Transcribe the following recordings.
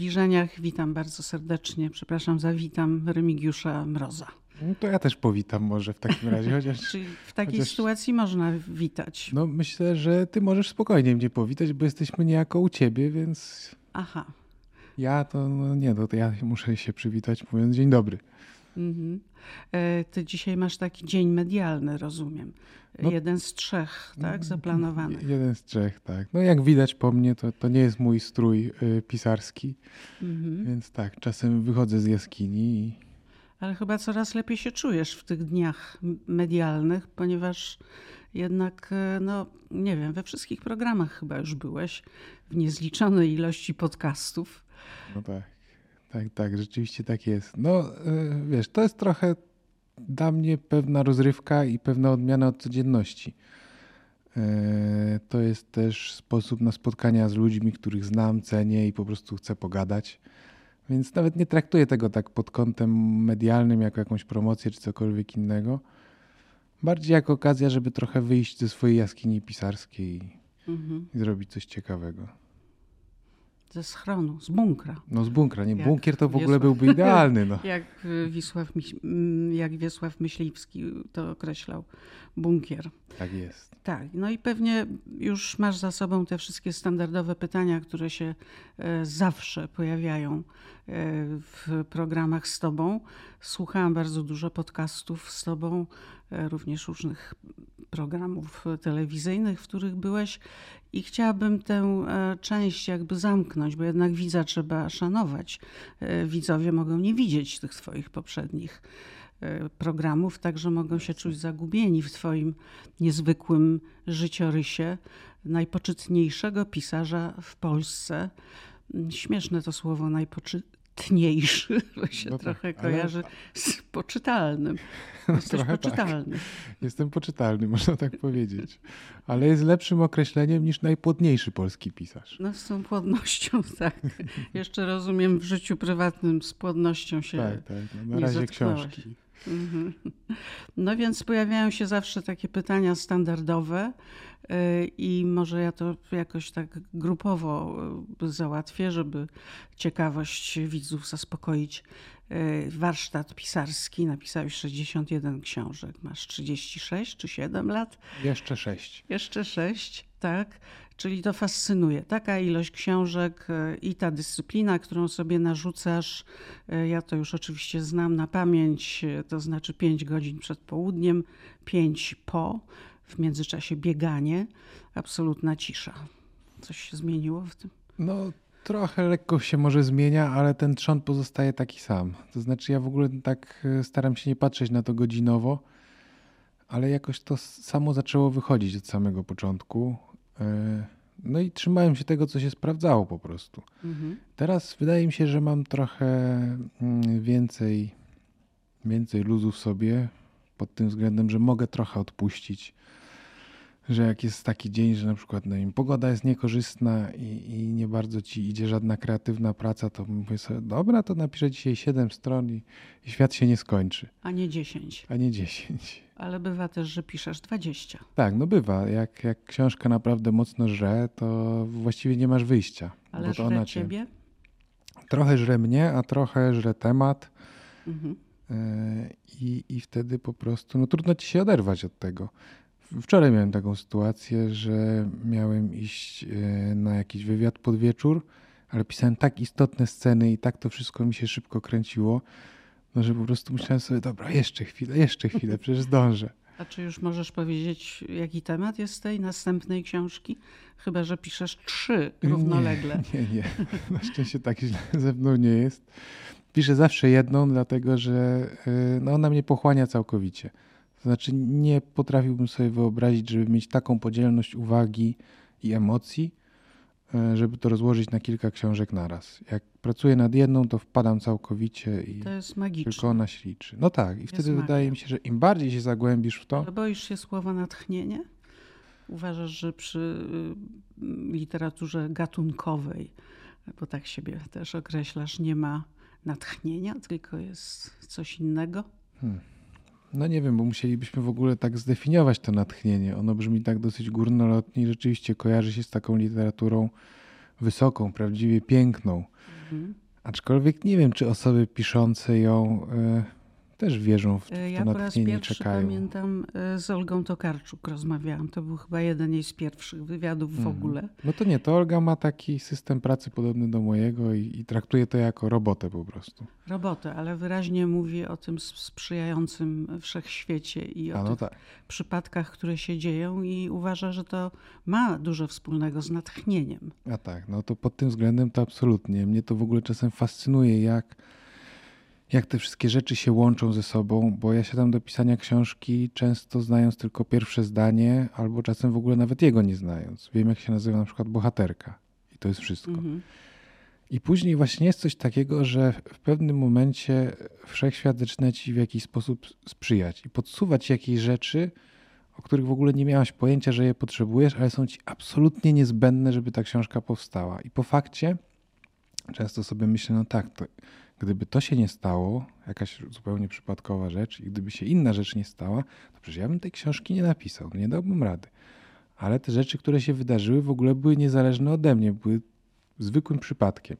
zbliżeniach witam bardzo serdecznie. Przepraszam za witam Remigiusza Mroza. No to ja też powitam może w takim razie, chociaż... Czyli w takiej chociaż, sytuacji można witać. No myślę, że ty możesz spokojnie mnie powitać, bo jesteśmy niejako u ciebie, więc... Aha. Ja to no nie, no to ja muszę się przywitać mówiąc dzień dobry. Mhm. E, ty dzisiaj masz taki dzień medialny, rozumiem. No, jeden z trzech, tak, zaplanowanych. Jeden z trzech, tak. No jak widać po mnie, to, to nie jest mój strój y, pisarski, mhm. więc tak, czasem wychodzę z jaskini i... Ale chyba coraz lepiej się czujesz w tych dniach medialnych, ponieważ jednak, e, no nie wiem, we wszystkich programach chyba już byłeś, w niezliczonej ilości podcastów. No tak, tak, tak, rzeczywiście tak jest. No y, wiesz, to jest trochę dla mnie pewna rozrywka i pewna odmiana od codzienności. E, to jest też sposób na spotkania z ludźmi, których znam, cenię i po prostu chcę pogadać. Więc nawet nie traktuję tego tak pod kątem medialnym, jako jakąś promocję czy cokolwiek innego. Bardziej jako okazja, żeby trochę wyjść ze swojej jaskini pisarskiej mhm. i zrobić coś ciekawego. Ze schronu, z bunkra. No z bunkra, nie? Jak Bunkier to w Wiesław... ogóle byłby idealny. No. jak, Wisław, jak Wiesław Myśliwski to określał, bunkier. Tak jest. Tak, no i pewnie już masz za sobą te wszystkie standardowe pytania, które się e, zawsze pojawiają e, w programach z Tobą. Słuchałam bardzo dużo podcastów z Tobą, również różnych programów telewizyjnych, w których byłeś i chciałabym tę e, część jakby zamknąć, bo jednak widza trzeba szanować. E, widzowie mogą nie widzieć tych Twoich poprzednich e, programów, także mogą się czuć zagubieni w Twoim niezwykłym życiorysie najpoczytniejszego pisarza w Polsce. Śmieszne to słowo najpoczytniejsze tniejszy, bo się no tak, trochę kojarzy z poczytalnym. Jesteś trochę tak. poczytalny. Tak. Jestem poczytalny, można tak powiedzieć. Ale jest lepszym określeniem niż najpłodniejszy polski pisarz. No z tą płodnością, tak. Jeszcze rozumiem w życiu prywatnym z płodnością się Tak, tak. No, na razie książki. Mhm. No więc pojawiają się zawsze takie pytania standardowe i może ja to jakoś tak grupowo y, załatwię, żeby ciekawość widzów zaspokoić. Y, warsztat pisarski, napisałeś 61 książek, masz 36 czy 7 lat? Jeszcze 6. Jeszcze 6, tak. Czyli to fascynuje. Taka ilość książek i ta dyscyplina, którą sobie narzucasz, ja to już oczywiście znam na pamięć, to znaczy 5 godzin przed południem, 5 po, w międzyczasie bieganie, absolutna cisza. Coś się zmieniło w tym? No, trochę lekko się może zmienia, ale ten trzon pozostaje taki sam. To znaczy, ja w ogóle tak staram się nie patrzeć na to godzinowo, ale jakoś to samo zaczęło wychodzić od samego początku. E, no i trzymałem się tego, co się sprawdzało po prostu. Mhm. Teraz wydaje mi się, że mam trochę mm, więcej, więcej luzu w sobie pod tym względem, że mogę trochę odpuścić że jak jest taki dzień, że na przykład no wiem, pogoda jest niekorzystna i, i, nie bardzo ci idzie żadna kreatywna praca, to mówię sobie, dobra, to napiszę dzisiaj 7 stron i, i świat się nie skończy. A nie 10. A nie 10. Ale bywa też, że piszesz 20. Tak, no bywa. Jak, jak książka naprawdę mocno żre, to właściwie nie masz wyjścia. Ale bo to żre ona cię... ciebie? Trochę żre mnie, a trochę żre temat. Mhm. E, I, I wtedy po prostu no, trudno ci się oderwać od tego. Wczoraj miałem taką sytuację, że miałem iść e, na jakiś wywiad pod wieczór, ale pisałem tak istotne sceny i tak to wszystko mi się szybko kręciło, no że po prostu myślałem sobie, dobra, jeszcze chwilę, jeszcze chwilę, przecież zdążę. A czy już możesz powiedzieć, jaki temat jest tej następnej książki? Chyba, że piszesz trzy równolegle. Nie, nie, nie. Na szczęście tak źle ze mną nie jest. Piszę zawsze jedną, dlatego że e, no, ona mnie pochłania całkowicie. To znaczy nie potrafiłbym sobie wyobrazić, żeby mieć taką podzielność uwagi i emocji, e, żeby to rozłożyć na kilka książek naraz. Jak pracuję nad jedną, to wpadam całkowicie i to jest magiczne. tylko ona się liczy. No tak, i jest wtedy magia. wydaje mi się, że im bardziej się zagłębisz w to... Ale boisz się słowa natchnienie? Uważasz, że przy y, literaturze gatunkowej, bo tak siebie też określasz, nie ma natchnienia, tylko jest coś innego? Hmm. No nie wiem, bo musielibyśmy w ogóle tak zdefiniować to natchnienie. Ono brzmi tak dosyć górnolotnie i rzeczywiście kojarzy się z taką literaturą wysoką, prawdziwie piękną. Mhm. Aczkolwiek nie wiem, czy osoby piszące ją y, też wierzą w to e, Ja raz pierwszy czekają. pamiętam e, z Olgą Tokarczuk rozmawiałam. To był chyba jeden jej z pierwszych wywiadów w Mhm. ogóle. No to nie, to Olga ma taki system pracy podobny do mojego i, i traktuje to jako robotę po prostu. Robotę, ale wyraźnie mówi o tym sprzyjającym wszechświecie i o no tych tak. przypadkach, które się dzieją i uważa, że to ma dużo wspólnego z natchnieniem. A tak, no to pod tym względem to absolutnie. Mnie to w ogóle czasem fascynuje, jak, jak te wszystkie rzeczy się łączą ze sobą, bo ja siadam do pisania książki często znając tylko pierwsze zdanie, albo czasem w ogóle nawet jego nie znając. Wiem, jak się nazywa na przykład bohaterka i to jest wszystko. Mhm. I później właśnie jest coś takiego, że w pewnym momencie wszechświat zaczyna ci w jakiś sposób sprzyjać i podsuwać jakieś rzeczy, o których w ogóle nie miałaś pojęcia, że je potrzebujesz, ale są ci absolutnie niezbędne, żeby ta książka powstała. I po fakcie często sobie myślę, no tak, to gdyby to się nie stało, jakaś zupełnie przypadkowa rzecz, i gdyby się inna rzecz nie stała, to przecież ja bym tej książki nie napisał, nie dałbym rady. Ale te rzeczy, które się wydarzyły, w ogóle były niezależne ode mnie, były zwykłym przypadkiem.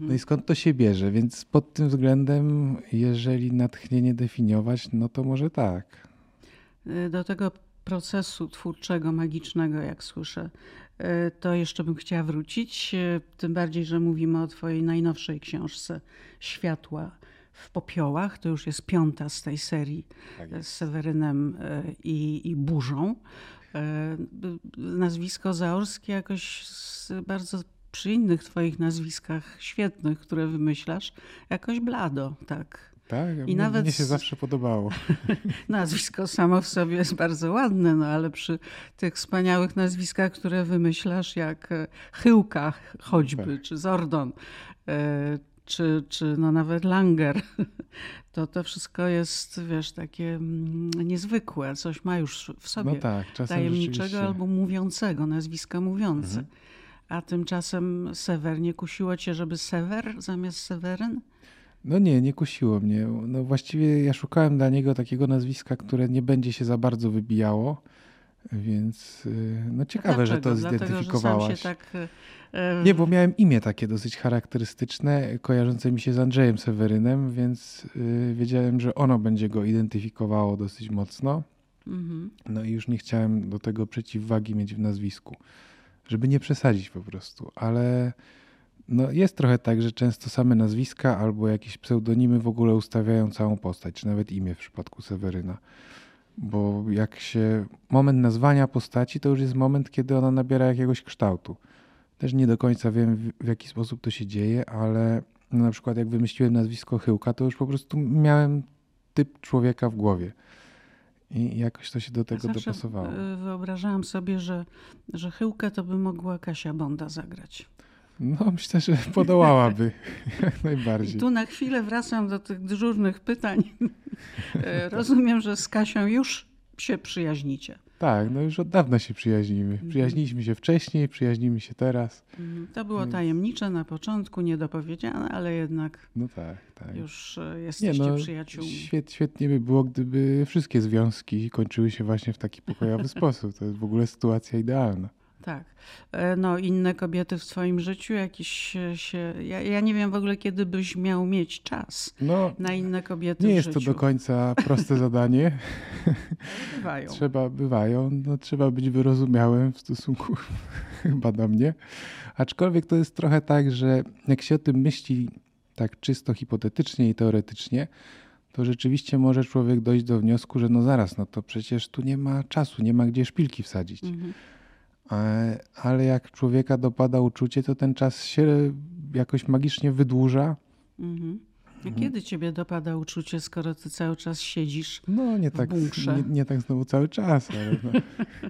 No i skąd to się bierze? Więc pod tym względem, jeżeli natchnienie definiować, no to może tak. Y, Do tego procesu twórczego, magicznego, jak słyszę, to jeszcze bym chciała wrócić. y, Tym bardziej, że mówimy o Twojej najnowszej książce Światła w popiołach. To już jest piąta z tej serii Tak z Sewerynem i, i Burzą. Nazwisko Zaorskie jakoś z bardzo przy innych Twoich nazwiskach świetnych, które wymyślasz, jakoś blado, tak. Tak? I mnie, nawet mnie się zawsze podobało. Nazwisko samo w sobie jest bardzo ładne, no ale przy tych wspaniałych nazwiskach, które wymyślasz, jak e, Chyłka choćby, Tak. czy Zordon, e, czy, czy no nawet Langer, to to wszystko jest, wiesz, takie mm, niezwykłe. Coś ma już w sobie No tak, tajemniczego. Mhm. albo mówiącego, nazwiska mówiące. A tymczasem Sewer, nie kusiło cię, żeby Sewer zamiast Seweryn? No nie, nie kusiło mnie. No właściwie ja szukałem dla niego takiego nazwiska, które nie będzie się za bardzo wybijało, więc y, no ciekawe, że to Dlaczego? Dlatego, że zidentyfikowałaś. tak... e, Nie, bo miałem imię takie dosyć charakterystyczne, kojarzące mi się z Andrzejem Sewerynem, więc y, wiedziałem, że ono będzie go identyfikowało dosyć mocno. Mhm. No i już nie chciałem do tego przeciwwagi mieć w nazwisku, żeby nie przesadzić po prostu, ale no jest trochę tak, że często same nazwiska albo jakieś pseudonimy w ogóle ustawiają całą postać, czy nawet imię w przypadku Seweryna. Bo jak się moment nazwania postaci, to już jest moment, kiedy ona nabiera jakiegoś kształtu. Też nie do końca wiem, w, jaki sposób to się dzieje, ale no na przykład jak wymyśliłem nazwisko Chyłka, to już po prostu miałem typ człowieka w głowie. I jakoś to się do tego Zawsze dopasowało. e, wyobrażałam sobie, że, że Chyłkę to by mogła Kasia Bonda zagrać. No, myślę, że podołałaby jak I najbardziej. tu na chwilę wracam do tych dyżurnych pytań. E, Rozumiem, że z Kasią już się przyjaźnicie. Tak, no już od dawna się przyjaźnimy. Przyjaźniliśmy się wcześniej, przyjaźnimy się teraz. Mhm. To było tajemnicze na początku, niedopowiedziane, ale jednak No tak, tak. już e, Nie jesteście no, przyjaciółmi. świet, świetnie by było, gdyby wszystkie związki kończyły się właśnie w taki pokojowy sposób. To jest w ogóle sytuacja idealna. Tak. E, No, inne kobiety w swoim życiu jakiś e, się. Ja, ja nie wiem w ogóle, kiedy byś miał mieć czas No, na inne kobiety nie jest to życiu. do końca proste zadanie. Bywają. Trzeba, bywają, no, trzeba być wyrozumiałym w stosunku chyba do mnie. Aczkolwiek to jest trochę tak, że jak się o tym myśli tak czysto hipotetycznie i teoretycznie, to rzeczywiście może człowiek dojść do wniosku, że no zaraz, no to przecież tu nie ma czasu, nie ma gdzie szpilki wsadzić. Mhm. E, Ale jak człowieka dopada uczucie, to ten czas się jakoś magicznie wydłuża. Mhm. A kiedy ciebie dopada uczucie, skoro ty cały czas siedzisz? No nie tak, nie, nie tak znowu cały czas, ale no.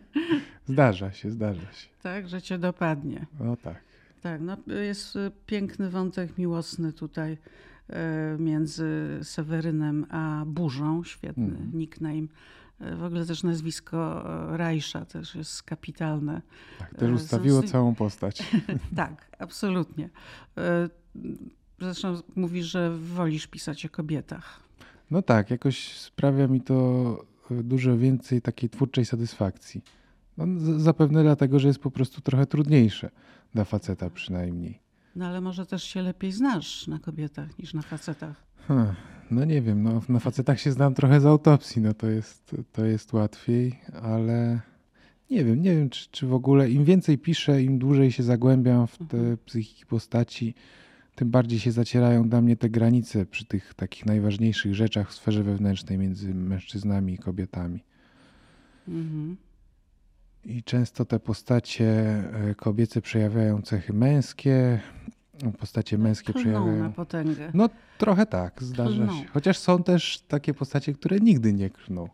zdarza się, zdarza się. Tak, że cię dopadnie. No tak. Tak, no jest e, piękny wątek miłosny tutaj e, między Sewerynem a Burzą. Świetny Mhm. nickname. W ogóle też nazwisko e, Rajsza też jest kapitalne. Tak, też E, ustawiło są- całą postać. Tak, absolutnie. E, Zresztą mówisz, że wolisz pisać o kobietach. No tak, jakoś sprawia mi to dużo więcej takiej twórczej satysfakcji. No, zapewne dlatego, że jest po prostu trochę trudniejsze dla faceta przynajmniej. No ale może też się lepiej znasz na kobietach niż na facetach. Hmm, no nie wiem, no, na facetach się znam trochę z autopsji, no to jest, to jest łatwiej, ale nie wiem, nie wiem, czy, czy w ogóle im więcej piszę, im dłużej się zagłębiam w te mhm. psychiki postaci, tym bardziej się zacierają dla mnie te granice przy tych takich najważniejszych rzeczach w sferze wewnętrznej między mężczyznami i kobietami. Mhm. I często te postacie e, kobiece przejawiają cechy męskie, postacie męskie Klną przejawiają. na potęgę. No trochę tak, zdarza się. Chociaż są też takie postacie, które nigdy nie klną.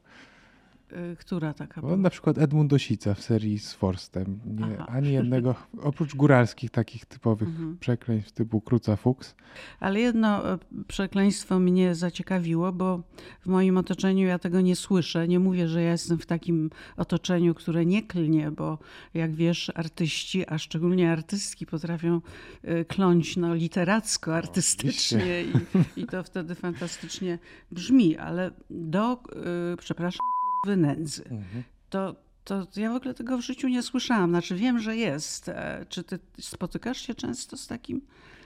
Y, która taka była? No, na przykład Edmund Dosica w serii z Forstem. Nie, ani jednego, oprócz góralskich takich typowych mhm. przekleństw typu Kruca Fuchs. Ale jedno e, przekleństwo mnie zaciekawiło, bo w moim otoczeniu ja tego nie słyszę. Nie mówię, że ja jestem w takim otoczeniu, które nie klnie, bo jak wiesz, artyści, a szczególnie artystki potrafią e, kląć no, literacko, artystycznie i, i to wtedy fantastycznie brzmi. Ale do, yy, przepraszam, nędzy. Mhm. To, to ja w ogóle tego w życiu nie słyszałam. Znaczy wiem, że jest. E, czy ty spotykasz się często z takim?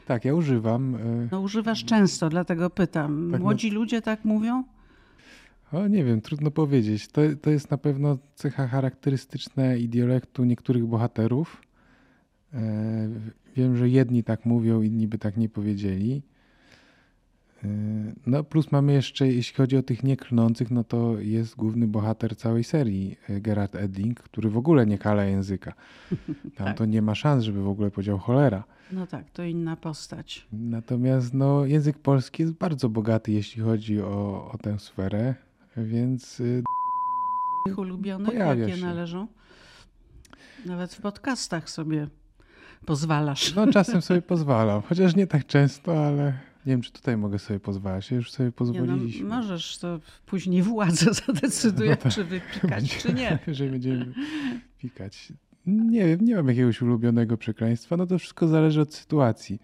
Tak, ja używam. E, no używasz często, dlatego pytam. Tak, no- Młodzi no... ludzie tak mówią? O, nie wiem, trudno powiedzieć. To, to jest na pewno cecha charakterystyczna i dialektu niektórych bohaterów. E, wiem, że jedni tak mówią, inni by tak nie powiedzieli. Yy, no plus mamy jeszcze, jeśli chodzi o tych nieklnących, no to jest główny bohater całej serii, yy, Gerard Edling, który w ogóle nie kala języka. Tam tak. to nie ma szans, żeby w ogóle powiedział cholera. No tak, to inna postać. Natomiast no, język polski jest bardzo bogaty, jeśli chodzi o, o tę sferę, więc... Yy, ulubionych, jakie się. należą? Nawet w podcastach sobie pozwalasz. No czasem sobie pozwalam, chociaż nie tak często, ale nie wiem, czy tutaj mogę sobie pozwalać. Już sobie pozwoliliśmy. Nie, no, możesz, to później władza zadecyduje, no tak. czy wypikać, czy nie. Jeżeli będziemy pikać. Nie wiem, nie mam jakiegoś ulubionego przekleństwa. No to wszystko zależy od sytuacji.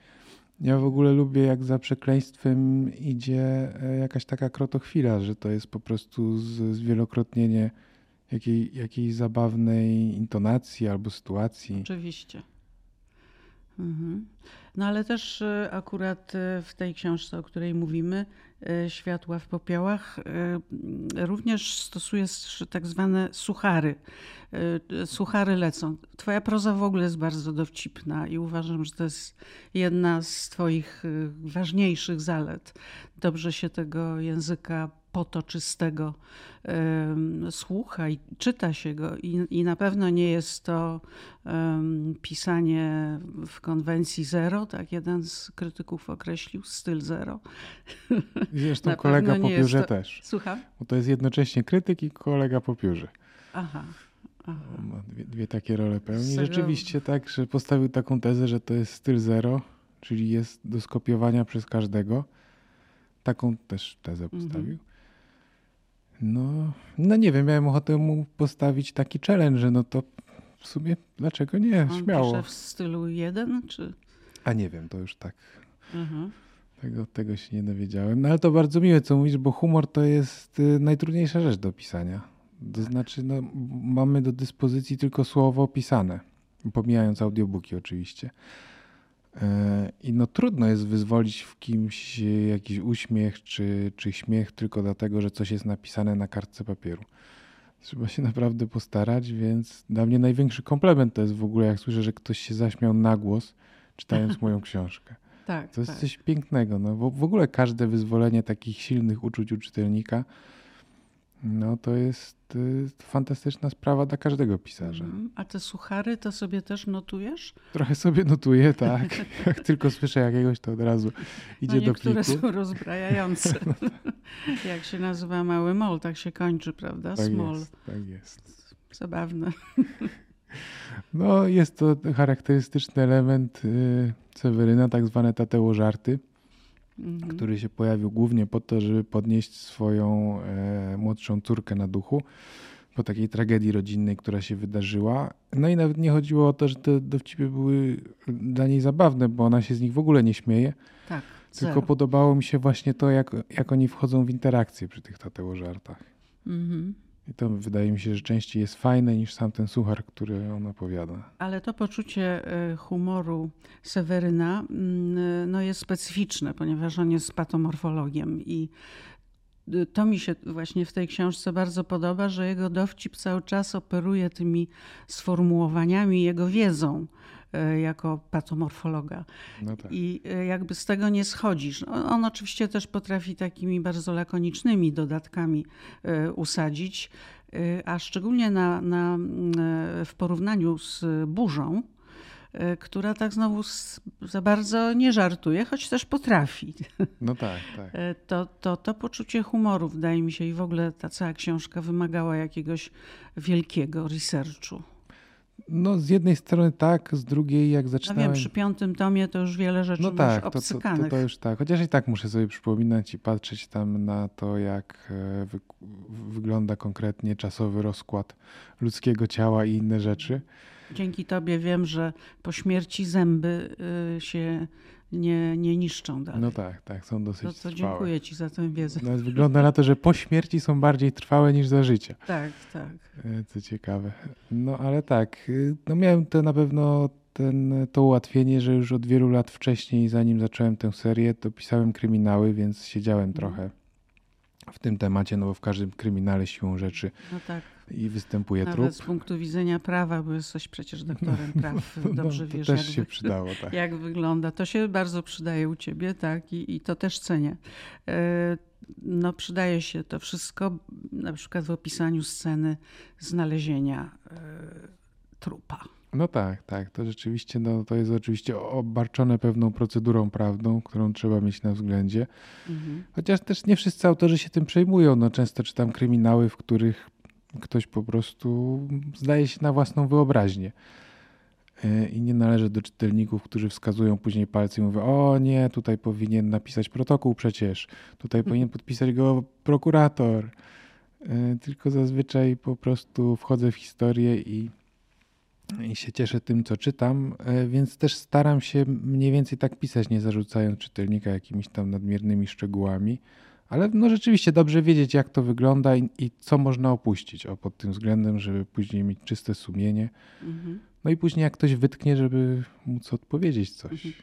Ja w ogóle lubię, jak za przekleństwem idzie e, jakaś taka krotochwila, że to jest po prostu zwielokrotnienie jakiej, jakiejś zabawnej intonacji albo sytuacji. Oczywiście. Mhm. No ale też e, akurat e, w tej książce, o której mówimy, e, Światła w popiołach, również stosuje tak zwane suchary. Suchary lecą. Twoja proza w ogóle jest bardzo dowcipna i uważam, że to jest jedna z Twoich ważniejszych zalet. Dobrze się tego języka potoczystego słucha i czyta się go i, i na pewno nie jest to pisanie w konwencji zero, tak jeden z krytyków określił, styl zero. Zresztą kolega po piórze to... też. Słucham? Bo to jest jednocześnie krytyk i kolega po piórze. Aha. Aha. Ma dwie, dwie, takie role pełni. Rzeczywiście tak, że postawił taką tezę, że to jest styl zero, czyli jest do skopiowania przez każdego. Taką też tezę mhm. No, no nie wiem, miałem ochotę mu postawić taki challenge, no to w sumie dlaczego nie? On Śmiało. W stylu jeden, czy? A nie wiem, to już tak. Mhm. Tego, tego się nie dowiedziałem. No ale to bardzo miłe, co mówisz, bo humor to jest y, najtrudniejsza rzecz do pisania. To znaczy, no, mamy do dyspozycji tylko słowo pisane, pomijając audiobooki oczywiście. E, I no trudno jest wyzwolić w kimś jakiś uśmiech czy, czy śmiech tylko dlatego, że coś jest napisane na kartce papieru. Trzeba się naprawdę postarać, więc dla mnie największy komplement to jest w ogóle, jak słyszę, że ktoś się zaśmiał na głos, czytając moją książkę. Tak, to jest tak. coś pięknego. No, w, w ogóle każde wyzwolenie takich silnych uczuć u czytelnika no to jest y, fantastyczna sprawa dla każdego pisarza. Mm, a te suchary to sobie też notujesz? Trochę sobie notuję, tak. Jak tylko słyszę jakiegoś, to od razu idzie no do pliku. Niektóre są rozbrajające. No tak. Jak się nazywa mały mol, tak się kończy, prawda? Tak Small. Jest, tak jest. Zabawne. No jest to charakterystyczny element y, Seweryna, tak zwane tateo żarty mhm. który się pojawił głównie po to, żeby podnieść swoją e, młodszą córkę na duchu po takiej tragedii rodzinnej, która się wydarzyła. No i nawet nie chodziło o to, że te dowcipy były dla niej zabawne, bo ona się z nich w ogóle nie śmieje. Tak. Tylko zero. podobało mi się właśnie to, jak, jak oni wchodzą w interakcję przy tych Tateo żartach. Mhm. I to wydaje mi się, że częściej jest fajne niż sam ten suchar, który on opowiada. Ale to poczucie e, humoru Seweryna mm, no jest specyficzne, ponieważ on jest patomorfologiem i e, to mi się właśnie w tej książce bardzo podoba, że jego dowcip cały czas operuje tymi sformułowaniami, jego wiedzą jako patomorfologa. No tak. I jakby z tego nie schodzisz. On, on, oczywiście też potrafi takimi bardzo lakonicznymi dodatkami usadzić, Y, a szczególnie na, na, w porównaniu z burzą, która tak znowu za bardzo nie żartuje, choć też potrafi. No tak, tak. To, to, to poczucie humoru, wydaje mi się, i w ogóle ta cała książka wymagała jakiegoś wielkiego researchu. No z jednej strony tak, z drugiej jak zaczynałem... No wiem, przy piątym tomie to już wiele rzeczy no tak, obcykanych. To, to, to, już tak, chociaż i tak muszę sobie przypominać i patrzeć tam na to, jak e, wy, wygląda konkretnie czasowy rozkład ludzkiego ciała i inne rzeczy. Dzięki tobie wiem, że po śmierci zęby y, się nie, nie niszczą dalej. No tak, tak, są dosyć no to trwałe. dziękuję ci za tę wiedzę. Nawet wygląda na to, że po śmierci są bardziej trwałe niż za życia. Tak, tak. E, co ciekawe. No ale tak, y, no miałem to na pewno ten, to ułatwienie, że już od wielu lat wcześniej, zanim zacząłem tę serię, to pisałem kryminały, więc siedziałem mhm. trochę w tym temacie, no bo w każdym kryminale siłą rzeczy no tak. I występuje Nawet trup. z punktu widzenia prawa, bo jesteś przecież doktorem praw, dobrze no, wiesz, też jak, się przydało, tak. jak wygląda. To się bardzo przydaje u ciebie, tak, i, i to też cenię. E, no przydaje się to wszystko, na przykład w opisaniu sceny znalezienia e, trupa. No tak, tak. To rzeczywiście no, to jest oczywiście obarczone pewną procedurą prawną, którą trzeba mieć na względzie. Mhm. Chociaż też nie wszyscy autorzy się tym przejmują. No, często czytam kryminały, w których ktoś po prostu zdaje się na własną wyobraźnię. E, I nie należy do czytelników, którzy wskazują później palce i mówią: O nie, tutaj powinien napisać protokół przecież, tutaj powinien podpisać go prokurator. E, tylko zazwyczaj po prostu wchodzę w historię i i się cieszę tym, co czytam, e, więc też staram się mniej więcej tak pisać, nie zarzucając czytelnika jakimiś tam nadmiernymi szczegółami. Ale no rzeczywiście dobrze wiedzieć, jak to wygląda i, i co można opuścić o, pod tym względem, żeby później mieć czyste sumienie. Mhm. No i później jak ktoś wytknie, żeby móc odpowiedzieć coś. Mhm.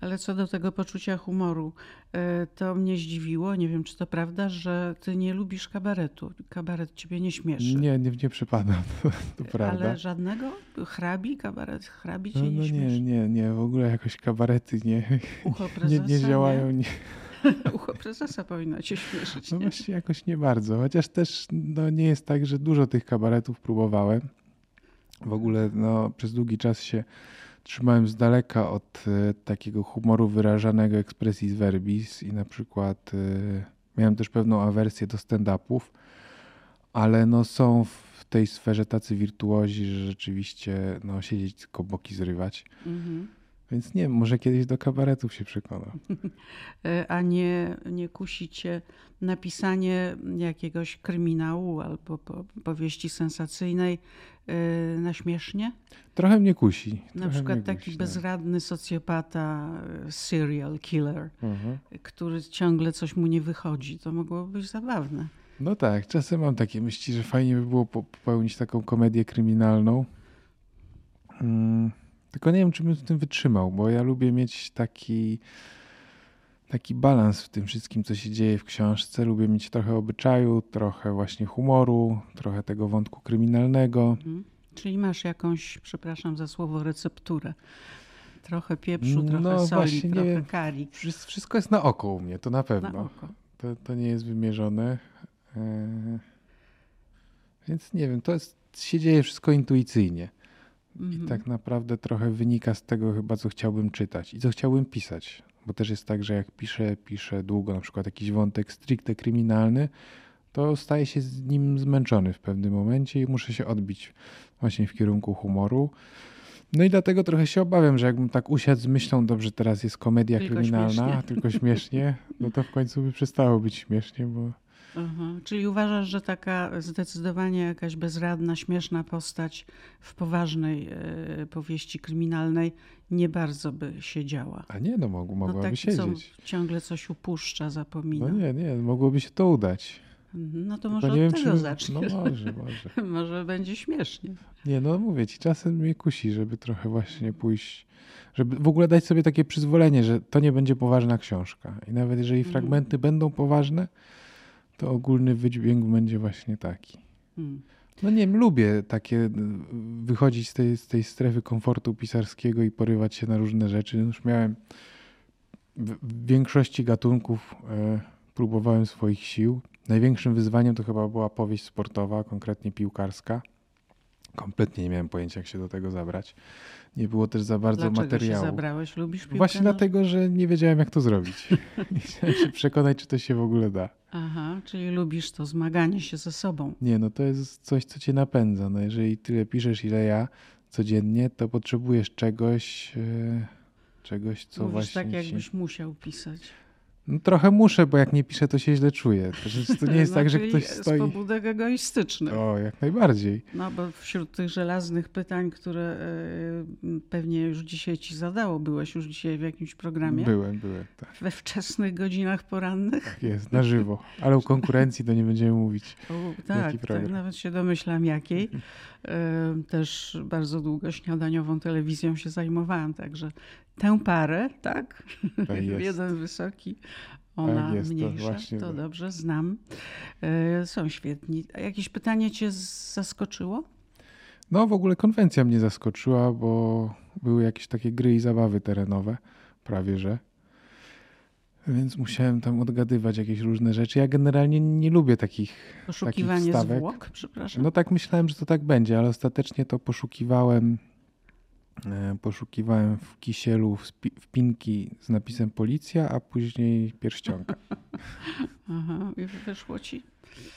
Ale co do tego poczucia humoru, e, to mnie zdziwiło, nie wiem czy to prawda, że ty nie lubisz kabaretu. Kabaret ciebie nie śmieszy. Nie, nie, nie przypadam, to, to prawda. Ale żadnego? Hrabi? Kabaret hrabi cię no, no nie śmieszy? Nie, nie, nie, w ogóle jakoś kabarety nie, nie, nie działają. Nie. Ucho prezesa powinno cię śmieszyć. No właśnie jakoś nie bardzo, chociaż też no, nie jest tak, że dużo tych kabaretów próbowałem. W ogóle no, przez długi czas się trzymałem z daleka od y, takiego humoru wyrażanego expressis verbis i na przykład y, miałem też pewną awersję do stand-upów, ale no, są w tej sferze tacy wirtuozi, że rzeczywiście no, siedzieć tylko boki zrywać. Mhm. Więc nie może kiedyś do kabaretów się przekona. A nie, nie kusi cię napisanie jakiegoś kryminału albo powieści sensacyjnej yy, na śmiesznie? Trochę mnie kusi. Na Trochę przykład taki kusi, tak. bezradny socjopata, y, serial killer, mhm. który ciągle coś mu nie wychodzi. To mogłoby być zabawne. No tak, czasem mam takie myśli, że fajnie by było popełnić taką komedię kryminalną. Hmm tylko nie wiem, czy bym w tym wytrzymał, bo ja lubię mieć taki, taki balans w tym wszystkim, co się dzieje w książce. Lubię mieć trochę obyczaju, trochę właśnie humoru, trochę tego wątku kryminalnego. Mhm. Czyli masz jakąś, przepraszam za słowo, recepturę. Trochę pieprzu, trochę no, soli, trochę nie, kari. Wszystko jest na oko u mnie, to na pewno. Na oko. To, to nie jest wymierzone. Eee, więc nie wiem, to jest, się dzieje wszystko intuicyjnie. I mhm. tak naprawdę trochę wynika z tego chyba, co chciałbym czytać i co chciałbym pisać. Bo też jest tak, że jak piszę, piszę długo, na przykład jakiś wątek stricte kryminalny, to staję się z nim zmęczony w pewnym momencie i muszę się odbić właśnie w kierunku humoru. No i dlatego trochę się obawiam, że jakbym tak usiadł z myślą, dobrze, teraz jest komedia tylko kryminalna, śmiesznie. tylko śmiesznie, no to w końcu by przestało być śmiesznie, bo Mhm. Czyli uważasz, że taka zdecydowanie jakaś bezradna, śmieszna postać w poważnej e, powieści kryminalnej nie bardzo by siedziała? A nie, no mogło, mogłaby no taki, siedzieć. Co ciągle coś upuszcza, zapomina. No nie, nie, mogłoby się to udać. No to może nie od wiem, tego czy... zaczniesz. No może, może. może będzie śmiesznie. Nie, no mówię ci, czasem mnie kusi, żeby trochę właśnie pójść, żeby w ogóle dać sobie takie przyzwolenie, że to nie będzie poważna książka. I nawet jeżeli mm. fragmenty będą poważne, to ogólny wydźwięk będzie właśnie taki. Mm. No nie wiem, lubię takie y, wychodzić z tej, z tej strefy komfortu pisarskiego i porywać się na różne rzeczy. Już miałem w, w większości gatunków e, próbowałem swoich sił. Największym wyzwaniem to chyba była powieść sportowa, konkretnie piłkarska. Kompletnie nie miałem pojęcia, jak się do tego zabrać. Nie było też za bardzo Dlaczego materiału. Się zabrałeś? Lubisz piłkę? Właśnie dlatego, że nie wiedziałem, jak to zrobić. Chciałem się przekonać, czy to się w ogóle da. Aha, czyli lubisz to zmaganie się ze sobą. Nie, no to jest coś, co cię napędza. No jeżeli tyle piszesz, ile ja codziennie, to potrzebujesz czegoś, e, czegoś, co Mówisz właśnie. tak, jakbyś musiał pisać. No, trochę muszę, bo jak nie piszę, to się źle czuję. To, to nie jest tak, że ktoś stoi... z pobudek egoistycznych. O, jak najbardziej. No bo wśród tych żelaznych pytań, które y, pewnie już dzisiaj ci zadało, byłeś już dzisiaj w jakimś programie? Byłem, byłem, tak. We wczesnych godzinach porannych? Tak jest, na żywo. Ale o konkurencji to nie będziemy mówić. O, tak, tak, nawet się domyślam jakiej. Y, też bardzo długo śniadaniową telewizją się zajmowałam, także tę parę, tak? tak Jeden wysoki, ona tak jest, mniejsza. To, to dobrze, znam. E, są świetni. Jakieś pytanie cię zaskoczyło? No w ogóle konwencja mnie zaskoczyła, bo były jakieś takie gry i zabawy terenowe, prawie że. Więc musiałem tam odgadywać jakieś różne rzeczy. Ja generalnie nie lubię takich Poszukiwanie takich stawek. zwłok, przepraszam. No tak myślałem, że to tak będzie, ale ostatecznie to poszukiwałem poszukiwałem w kisielu wpinki z napisem policja, a później pierścionka. Aha, i wyszło ci?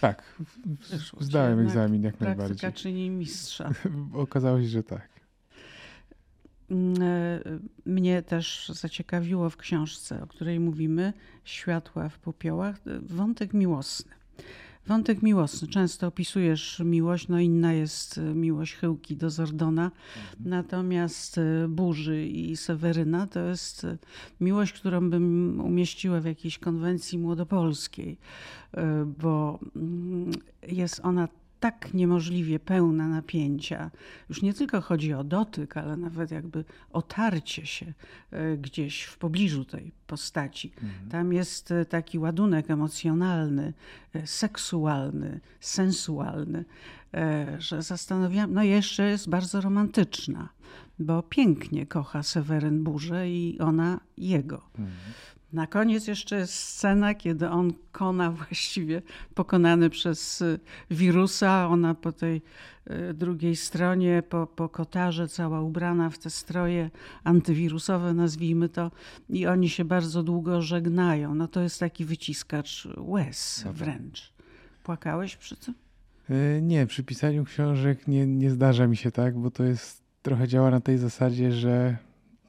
Tak, wyszło zdałem egzamin jak najbardziej. Praktyka czyni mistrza. Okazało się, że tak. Mm, e, mnie też zaciekawiło w książce, o której mówimy, Światła w popiołach, wątek miłosny. Wątek miłosny. Często opisujesz miłość, no inna jest e, miłość Chyłki do Zordona. Mhm. Natomiast e, Burzy i Seweryna to jest e, miłość, którą bym umieściła w jakiejś konwencji młodopolskiej, bo mm, jest ona tak niemożliwie pełna napięcia. Już nie tylko chodzi o dotyk, ale nawet jakby otarcie się e, gdzieś w pobliżu tej postaci. Mhm. Tam jest e, taki ładunek emocjonalny, e, seksualny, sensualny, że zastanawiam, no jeszcze jest bardzo romantyczna, bo pięknie kocha Seweryn Burzę i ona jego. Mhm. Na koniec jeszcze jest scena, kiedy on kona właściwie pokonany przez y, wirusa, ona po tej y, drugiej stronie, po, po kotarze, cała ubrana w te stroje antywirusowe, nazwijmy to, i oni się bardzo długo żegnają. No to jest taki wyciskacz łez wręcz. Płakałeś przy tym? E, nie, przy pisaniu książek nie, nie zdarza mi się tak, bo to jest trochę działa na tej zasadzie, że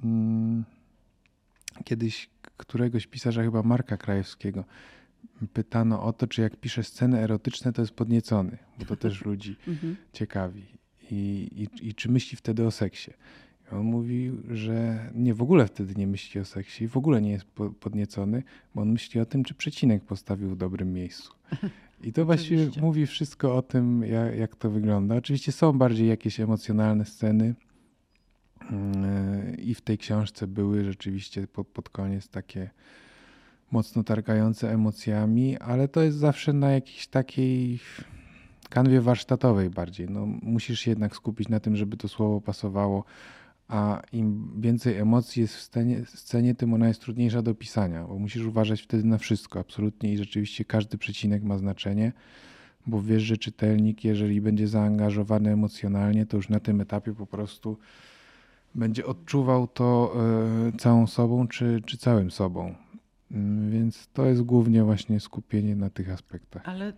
mm, kiedyś któregoś pisarza, chyba Marka Krajewskiego, pytano o to, czy jak pisze sceny erotyczne, to jest podniecony, bo to też ludzi mhm. ciekawi. I, i, I czy myśli wtedy o seksie? I on mówił, że nie w ogóle wtedy nie myśli o seksie i w ogóle nie jest podniecony, bo on myśli o tym, czy przecinek postawił w dobrym miejscu. I to właściwie mówi wszystko o tym, jak, jak to wygląda. Oczywiście są bardziej jakieś emocjonalne sceny, i w tej książce były rzeczywiście pod, pod koniec takie mocno targające emocjami, ale to jest zawsze na jakiejś takiej kanwie warsztatowej bardziej. No, musisz się jednak skupić na tym, żeby to słowo pasowało, a im więcej emocji jest w scenie, scenie, tym ona jest trudniejsza do pisania, bo musisz uważać wtedy na wszystko, absolutnie i rzeczywiście każdy przecinek ma znaczenie, bo wiesz, że czytelnik, jeżeli będzie zaangażowany emocjonalnie, to już na tym etapie po prostu będzie odczuwał to e, całą sobą czy, czy całym sobą. Mm, więc to jest głównie właśnie skupienie na tych aspektach. Ale e,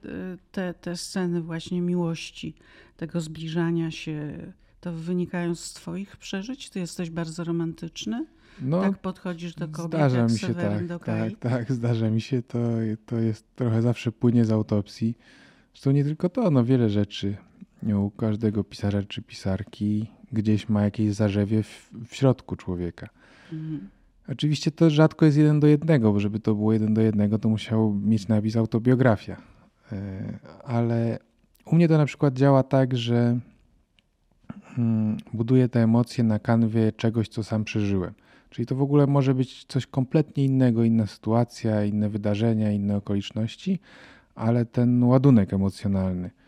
te, te sceny właśnie miłości, tego zbliżania się, to wynikają z Twoich przeżyć? Ty jesteś bardzo romantyczny? No, tak podchodzisz do kobiet, zdarza mi się tak, do tak, tak, zdarza mi się. To, to jest trochę zawsze płynie z autopsji. Zresztą nie tylko to, no wiele rzeczy u każdego pisarza czy pisarki gdzieś ma jakieś zarzewie w, w środku człowieka. Mhm. Oczywiście to rzadko jest jeden do jednego, bo żeby to było jeden do jednego, to musiał mieć napis autobiografia. ale u mnie to na przykład działa tak, że mm, buduję te emocje na kanwie czegoś, co sam przeżyłem. Czyli to w ogóle może być coś kompletnie innego, inna sytuacja, inne wydarzenia, inne okoliczności, ale ten ładunek emocjonalny e,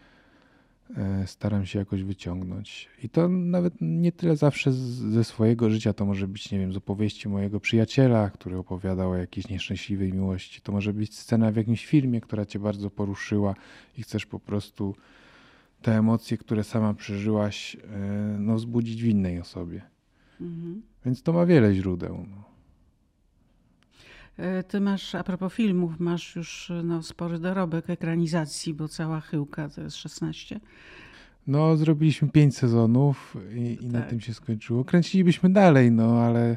staram się jakoś wyciągnąć. I to nawet nie tyle zawsze ze swojego życia, to może być, nie wiem, z opowieści mojego przyjaciela, który opowiadał o jakiejś nieszczęśliwej miłości. To może być scena w jakimś filmie, która cię bardzo poruszyła i chcesz po prostu te emocje, które sama przeżyłaś, e, no, wzbudzić w innej osobie. Mhm. Więc to ma wiele źródeł. No. E, ty masz, a propos filmów, masz już no, spory dorobek ekranizacji, bo cała chyłka to jest 16. No, zrobiliśmy pięć sezonów i, i tak. na tym się skończyło. Kręcilibyśmy dalej, no ale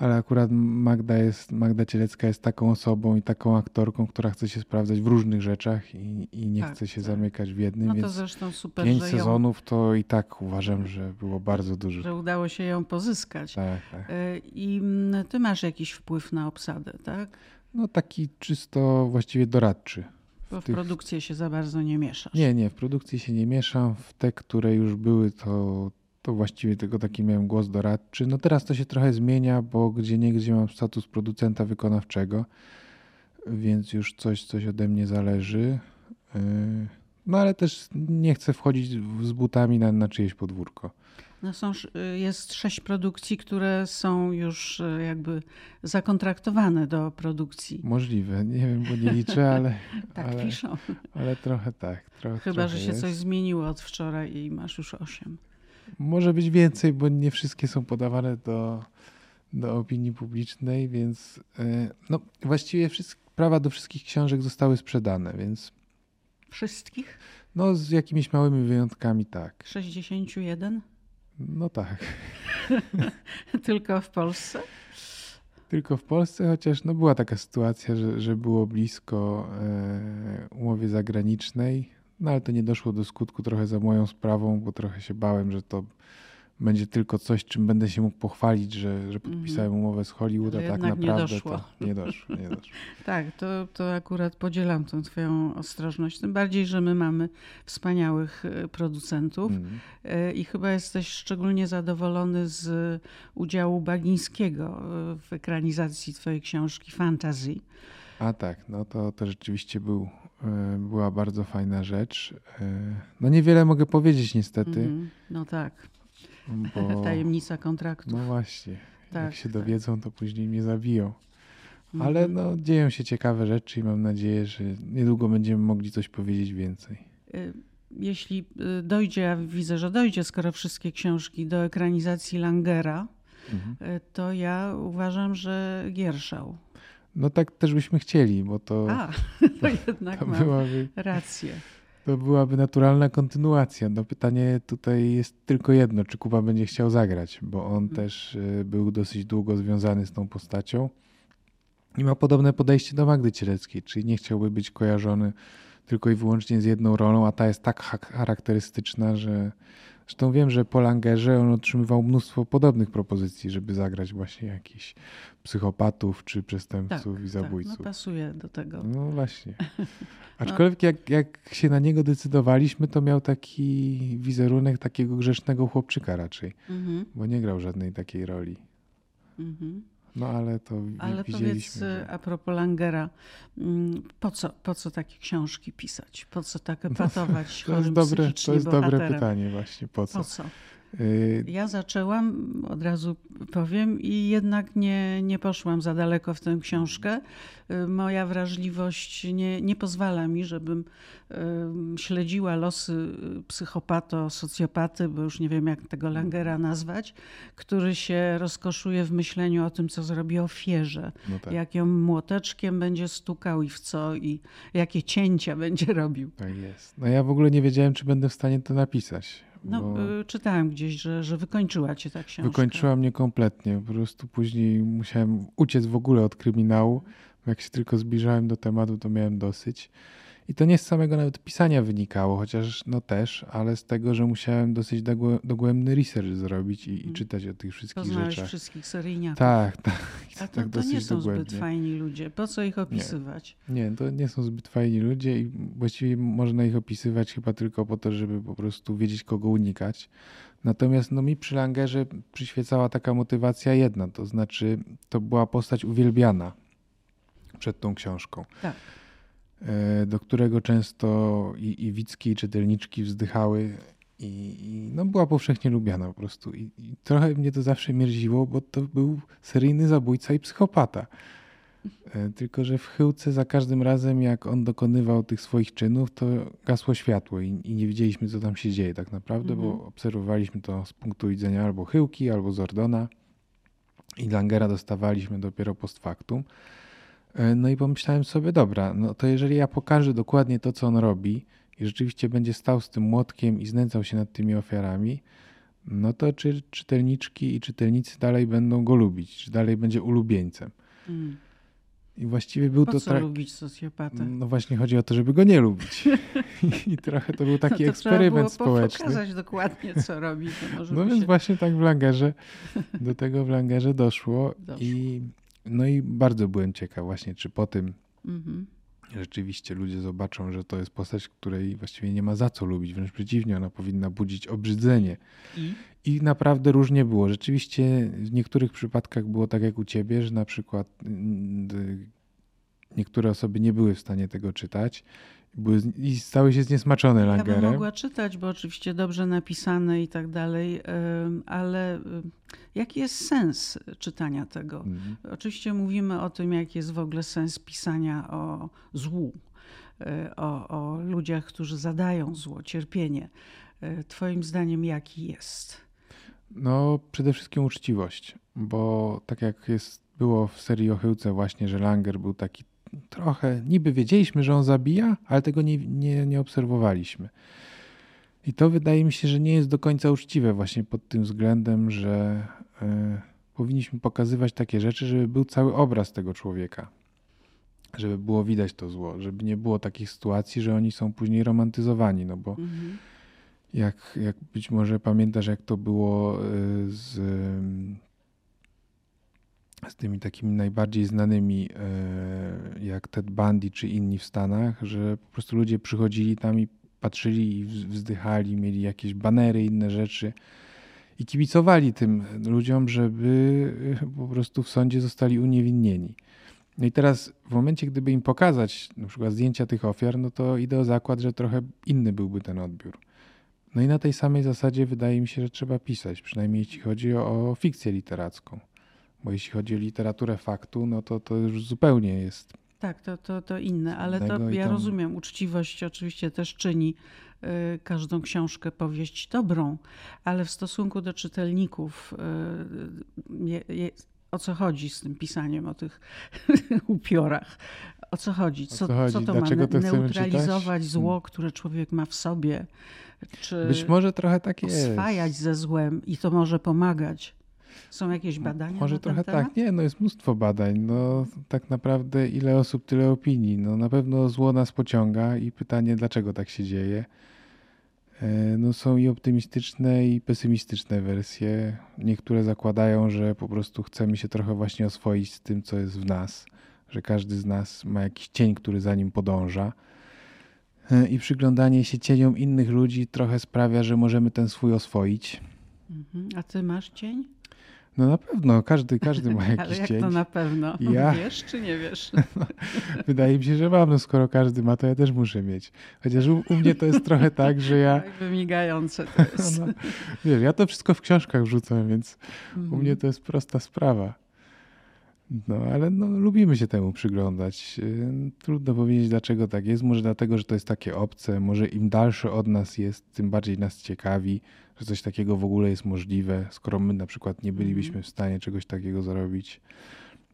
ale akurat Magda, jest, Magda Cielecka jest taką osobą i taką aktorką, która chce się sprawdzać w różnych rzeczach i, i nie tak, chce się tak. zamykać w jednym. No to więc zresztą super, pięć sezonów to i tak uważam, że było bardzo dużo. Że udało się ją pozyskać. Tak, tak. E, I mm, ty masz jakiś wpływ na obsadę, tak? No taki czysto właściwie doradczy. Bo w, tych... produkcję się za bardzo nie mieszasz. Nie, nie, w produkcji się nie mieszam. W te, które już były, to, to właściwie tylko taki miałem głos doradczy. No teraz to się trochę zmienia, bo gdzie niegdzie mam status producenta wykonawczego, więc już coś, coś ode mnie zależy. Yy, no ale też nie chcę wchodzić z butami na, na czyjeś podwórko. No są, jest sześć produkcji, które są już y, jakby zakontraktowane do produkcji. Możliwe, nie wiem, bo nie liczę, ale. tak ale, piszą. Ale trochę tak. Trochę, Chyba, trochę że się jest. coś zmieniło od wczoraj i masz już osiem. Może być więcej, bo nie wszystkie są podawane do, do opinii publicznej, więc e, no, właściwie wszystkie, prawa do wszystkich książek zostały sprzedane, więc. Wszystkich? No, z jakimiś małymi wyjątkami, tak. 61? No tak. Tylko w Polsce? Tylko w Polsce, chociaż no była taka sytuacja, że, że było blisko e, umowie zagranicznej no ale to nie doszło do skutku trochę za moją sprawą, bo trochę się bałem, że to będzie tylko coś, czym będę się mógł pochwalić, że, że podpisałem mhm. umowę z Hollywood, a tak naprawdę nie doszło. to nie doszło. Nie doszło. tak, to, to akurat podzielam tą twoją ostrożność. Tym bardziej, że my mamy wspaniałych e, producentów mm. i chyba jesteś szczególnie zadowolony z udziału Bagińskiego e, w ekranizacji twojej książki Fantasy. A tak, no to, to rzeczywiście był E, była bardzo fajna rzecz. E, no niewiele mogę powiedzieć niestety. Mm, no tak. Bo... Tajemnica kontraktu. No właśnie. Tak, Jak się tak. dowiedzą, to później mnie zabiją. Ale mhm. no, dzieją się ciekawe rzeczy i mam nadzieję, że niedługo będziemy mogli coś powiedzieć więcej. E, jeśli dojdzie, ja widzę, że dojdzie, skoro wszystkie książki do ekranizacji Langera, mhm. to ja uważam, że Gierszał no tak też byśmy chcieli, bo to, A, to jednak to byłaby, rację. To byłaby naturalna kontynuacja. No pytanie tutaj jest tylko jedno, czy Kuba będzie chciał zagrać, bo on hmm. też e, był dosyć długo związany z tą postacią i ma podobne podejście do Magdy Cieleckiej, czyli nie chciałby być kojarzony tylko i wyłącznie z jedną rolą, a ta jest tak charakterystyczna, że Zresztą wiem, że po Langerze on otrzymywał mnóstwo podobnych propozycji, żeby zagrać właśnie jakichś psychopatów czy przestępców tak, i zabójców. Tak, no pasuje do tego. No właśnie. Aczkolwiek jak, jak się na niego decydowaliśmy, to miał taki wizerunek takiego grzesznego chłopczyka raczej, mhm. bo nie grał żadnej takiej roli. Mhm. No ale to Ale powiedz że... a propos Langera, mm, po co, po co takie książki pisać? Po co tak epatować to, jest dobre, to jest dobre pytanie właśnie, po co? Po co? Y, ja zaczęłam, od razu powiem, i jednak nie, nie poszłam za daleko w tę książkę. Y, moja wrażliwość nie, nie pozwala mi, żebym śledziła losy psychopato, socjopaty, bo już nie wiem jak tego Langera nazwać, który się rozkoszuje w myśleniu o tym, co zrobi ofierze, no tak. jak ją młoteczkiem będzie stukał i w co, i jakie cięcia będzie robił. Tak jest. No ja w ogóle nie wiedziałem, czy będę w stanie to napisać. No, bo... czytałem gdzieś, że, że wykończyła cię ta książka. Wykończyła mnie kompletnie. Po prostu później musiałem uciec w ogóle od kryminału. Jak się tylko zbliżałem do tematu, to miałem dosyć. I to nie z samego nawet pisania wynikało, chociaż no też, ale z tego, że musiałem dosyć dogłębny research zrobić i, i mm. czytać o tych wszystkich Poznałeś rzeczach. wszystkich seryjniaków. Tak, tak. A to, tak to nie są dogłębnie. zbyt fajni ludzie. Po co ich opisywać? Nie. nie, to nie są zbyt fajni ludzie i właściwie można ich opisywać chyba tylko po to, żeby po prostu wiedzieć, kogo unikać. Natomiast no, mi przy Langerze przyświecała taka motywacja jedna, to znaczy to była postać uwielbiana przed tą książką. Tak. E, do którego często i, i widzki, i czytelniczki wzdychały i, i, no była powszechnie lubiana po prostu. I, I, trochę mnie to zawsze mierziło, bo to był seryjny zabójca i psychopata. E, tylko, że w chyłce za każdym razem, jak on dokonywał tych swoich czynów, to gasło światło i, i nie wiedzieliśmy, co tam się dzieje tak naprawdę, bo mhm. obserwowaliśmy to z punktu widzenia albo chyłki, albo Zordona i Langera dostawaliśmy dopiero post factum. E, no i pomyślałem sobie, dobra, no to jeżeli ja pokażę dokładnie to, co on robi i rzeczywiście będzie stał z tym młotkiem i znęcał się nad tymi ofiarami, no to czy czytelniczki i czytelnicy dalej będą go lubić, czy dalej będzie ulubieńcem. Mm. I właściwie był po to... co tra... lubić socjopatę? No właśnie chodzi o to, żeby go nie lubić. I, trochę to był taki no to eksperyment trzeba było społeczny. pokazać dokładnie, co robi. no więc się... właśnie tak w Langerze, do tego w Langerze doszło. doszło. I, no i bardzo byłem ciekaw właśnie, czy po tym mhm. rzeczywiście ludzie zobaczą, że to jest postać, której właściwie nie ma za co lubić. Wręcz przeciwnie, ona powinna budzić obrzydzenie. I? I naprawdę różnie było. Rzeczywiście w niektórych przypadkach było tak jak u ciebie, że na przykład mm, niektóre osoby nie były w stanie tego czytać były, i stały się zniesmaczone Langerem. Ja bym mogła czytać, bo oczywiście dobrze napisane i tak dalej, ale jaki jest sens czytania tego? Mhm. Oczywiście mówimy o tym, jaki jest w ogóle sens pisania o złu, e, o, o ludziach, którzy zadają zło, cierpienie. E, twoim zdaniem jaki jest? No, przede wszystkim uczciwość, bo tak jak jest, było w serii o Chyłce właśnie, że Langer był taki trochę, niby wiedzieliśmy, że on zabija, ale tego nie, nie, nie obserwowaliśmy. I to wydaje mi się, że nie jest do końca uczciwe właśnie pod tym względem, że y, powinniśmy pokazywać takie rzeczy, żeby był cały obraz tego człowieka. Żeby było widać to zło, żeby nie było takich sytuacji, że oni są później romantyzowani, no bo mhm jak, jak być może pamiętasz, jak to było e, z, z tymi takimi najbardziej znanymi, e, jak Ted Bundy czy inni w Stanach, że po prostu ludzie przychodzili tam i patrzyli i wzdychali, mieli jakieś banery, inne rzeczy i kibicowali tym ludziom, żeby po prostu w sądzie zostali uniewinnieni. No i teraz w momencie, gdyby im pokazać na przykład zdjęcia tych ofiar, no to idę o zakład, że trochę inny byłby ten odbiór. No i na tej samej zasadzie wydaje mi się, że trzeba pisać, przynajmniej jeśli chodzi o fikcję literacką. Bo jeśli chodzi o literaturę faktu, no to to już zupełnie jest. Tak, to, to, to inne, ale to ja tam... rozumiem. Uczciwość oczywiście też czyni y, każdą książkę, powieść dobrą, ale w stosunku do czytelników y, je, je, o co chodzi z tym pisaniem o tych upiorach? O co chodzi? Co, co, chodzi? co to Dlaczego ma to neutralizować zło, hmm. które człowiek ma w sobie? Czy Być może trochę tak jest. Oswajać ze złem i to może pomagać. Są jakieś badania? Może trochę tak. Nie, no jest mnóstwo badań. No tak naprawdę ile osób, tyle opinii. No na pewno zło nas pociąga i pytanie, dlaczego tak się dzieje. E, no są i optymistyczne, i pesymistyczne wersje. Niektóre zakładają, że po prostu chcemy się trochę właśnie oswoić z tym, co jest w nas, że każdy z nas ma jakiś cień, który za nim podąża. E, I przyglądanie się cieniom innych ludzi trochę sprawia, że możemy ten swój oswoić. Mhm. A ty masz cień? No na pewno, każdy, każdy ma jakiś Ale jak cień. to na pewno? Ja... Wiesz czy nie wiesz? No, wydaje mi się, że mam. No skoro każdy ma, to ja też muszę mieć. Chociaż u, u mnie to jest trochę tak, że ja... Tak wymigające to jest. No, wiesz, ja to wszystko w książkach wrzucam, więc mhm. u mnie to jest prosta sprawa. No, ale no, lubimy się temu przyglądać. Y, trudno powiedzieć, dlaczego tak jest. Może dlatego, że to jest takie obce. Może im dalsze od nas jest, tym bardziej nas ciekawi, że coś takiego w ogóle jest możliwe, skoro my na przykład nie bylibyśmy mhm. w stanie czegoś takiego zrobić.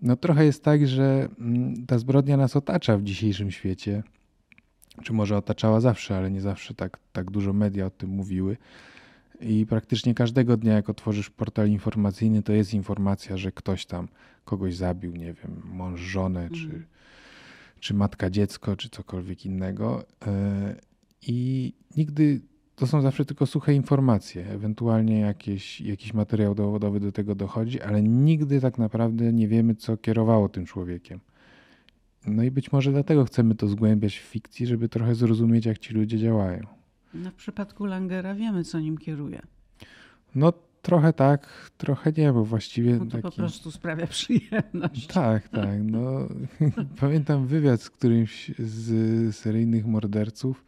No trochę jest tak, że mm, ta zbrodnia nas otacza w dzisiejszym świecie. Czy może otaczała zawsze, ale nie zawsze tak, tak dużo media o tym mówiły. I praktycznie każdego dnia, jak otworzysz portal informacyjny, to jest informacja, że ktoś tam kogoś zabił, nie wiem, mąż, żonę, czy, mhm. czy matka dziecko, czy cokolwiek innego. E, I nigdy to są zawsze tylko suche informacje, ewentualnie jakieś, jakiś materiał dowodowy do tego dochodzi, ale nigdy tak naprawdę nie wiemy, co kierowało tym człowiekiem. No i być może dlatego chcemy to zgłębiać w fikcji, żeby trochę zrozumieć, jak ci ludzie działają. No w przypadku Langera wiemy, co nim kieruje. No trochę tak, trochę nie, bo właściwie. No to taki... po prostu sprawia przyjemność. Tak, tak. No, pamiętam wywiad z którymś z seryjnych morderców,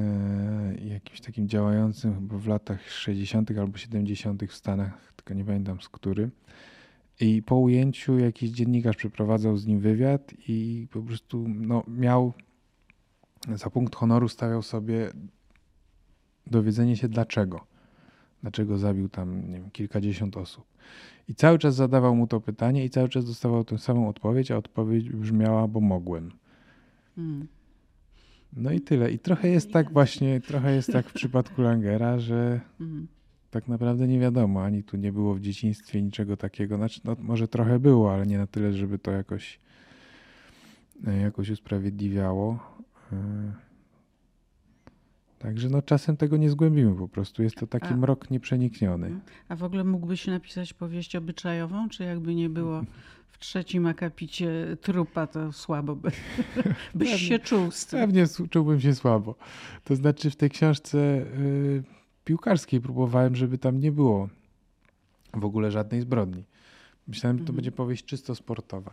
e, jakimś takim działającym chyba w latach 60. albo 70. w Stanach, tylko nie pamiętam z którym. I po ujęciu jakiś dziennikarz przeprowadzał z nim wywiad i po prostu no, miał za punkt honoru stawiał sobie dowiedzenie się dlaczego. Dlaczego zabił tam nie wiem, kilkadziesiąt osób. I cały czas zadawał mu to pytanie i cały czas dostawał tę samą odpowiedź, a odpowiedź brzmiała, bo mogłem. Hmm. No i tyle. I trochę jest tak właśnie, trochę jest tak w przypadku Langera, że hmm. tak naprawdę nie wiadomo, ani tu nie było w dzieciństwie niczego takiego. Znaczy, no, może trochę było, ale nie na tyle, żeby to jakoś, e, jakoś usprawiedliwiało. Także no czasem tego nie zgłębimy po prostu. Jest to taki A, mrok nieprzenikniony. Mhm. A w ogóle mógłbyś napisać powieść obyczajową, czy jakby nie było w trzecim akapicie trupa, to słabo by, byś pewnie, się czuł z tym. Pewnie czułbym się słabo. To znaczy w tej książce y, piłkarskiej próbowałem, żeby tam nie było w ogóle żadnej zbrodni. Myślałem, że to mhm. będzie powieść czysto sportowa.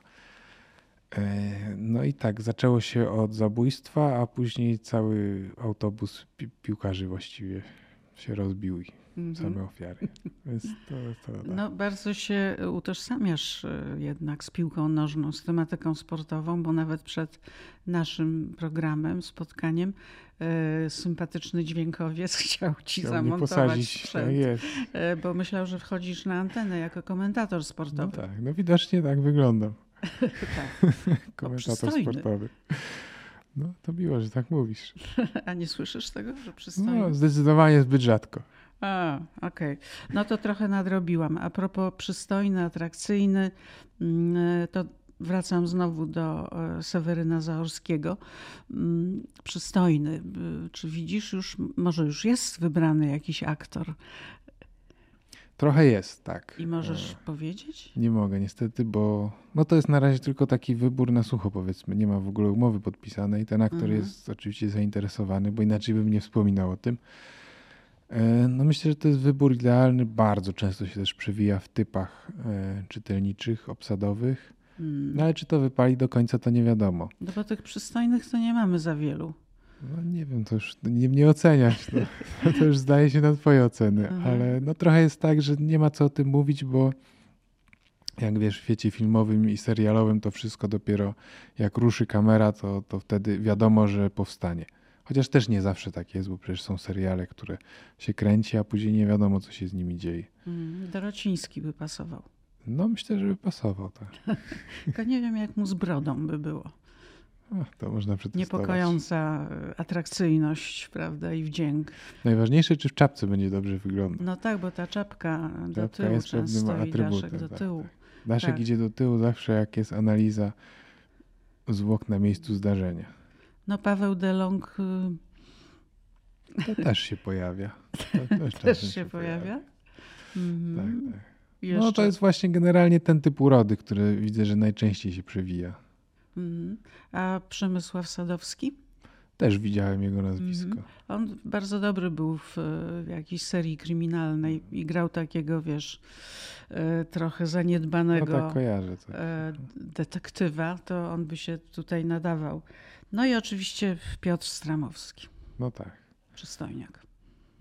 E, no i tak, zaczęło się od zabójstwa, a później cały autobus pi piłkarzy właściwie się rozbił i mm -hmm. same ofiary. To, to, tak. No bardzo się utożsamiasz e, jednak z piłką nożną, z tematyką sportową, bo nawet przed naszym programem, spotkaniem e, sympatyczny dźwiękowiec chciał ci chciał zamontować sprzęt, no jest. bo myślał, że wchodzisz na antenę jako komentator sportowy. No tak, no widocznie tak wyglądam. Tak. Komentator sportowy. No to miło, że tak mówisz. A nie słyszysz tego, że przystojny? No, zdecydowanie zbyt rzadko. A, okej. Okay. No to trochę nadrobiłam. A propos przystojny, atrakcyjny, mm, to wracam znowu do e, Seweryna Zaorskiego. Mm, przystojny. Czy widzisz już, może już jest wybrany jakiś aktor Trochę jest, tak. I możesz e, powiedzieć? Nie mogę niestety, bo no to jest na razie tylko taki wybór na sucho powiedzmy. Nie ma w ogóle umowy podpisanej. Ten aktor mhm. jest oczywiście zainteresowany, bo inaczej bym nie wspominał o tym. E, no myślę, że to jest wybór idealny. Bardzo często się też przewija w typach e, czytelniczych, obsadowych. Hmm. No ale czy to wypali do końca, to nie wiadomo. No bo tych przystojnych to nie mamy za wielu. No nie wiem, to już nie mnie oceniać. No. To już zdaje się na twoje oceny, mhm. ale no trochę jest tak, że nie ma co o tym mówić, bo jak wiesz, w świecie filmowym i serialowym to wszystko dopiero jak ruszy kamera, to, to wtedy wiadomo, że powstanie. Chociaż też nie zawsze tak jest, bo przecież są seriale, które się kręci, a później nie wiadomo, co się z nimi dzieje. Mm, Dorociński by pasował. No myślę, że by pasował, tak. Tylko nie wiem, jak mu z brodą by było. To można Niepokojąca atrakcyjność, prawda, i wdzięk. Najważniejsze, czy w czapce będzie dobrze wyglądać. No tak, bo ta czapka do czapka tyłu jest często i daszek do tak, tyłu. Tak. Daszek tak. idzie do tyłu zawsze, jak jest analiza zwłok na miejscu zdarzenia. No Paweł Delong... Y, to też się pojawia. To też, też się, się pojawia? pojawia? Mhm. Tak, tak. No to jest właśnie generalnie ten typ urody, który widzę, że najczęściej się przewija. Mhm. A Przemysław Sadowski? Też widziałem jego nazwisko. Mhm. On bardzo dobry był w, w jakiejś serii kryminalnej i grał takiego, wiesz, e, trochę zaniedbanego no tak, kojarzę e, detektywa. To on by się tutaj nadawał. No i oczywiście Piotr Stramowski. No tak. Przystojniak.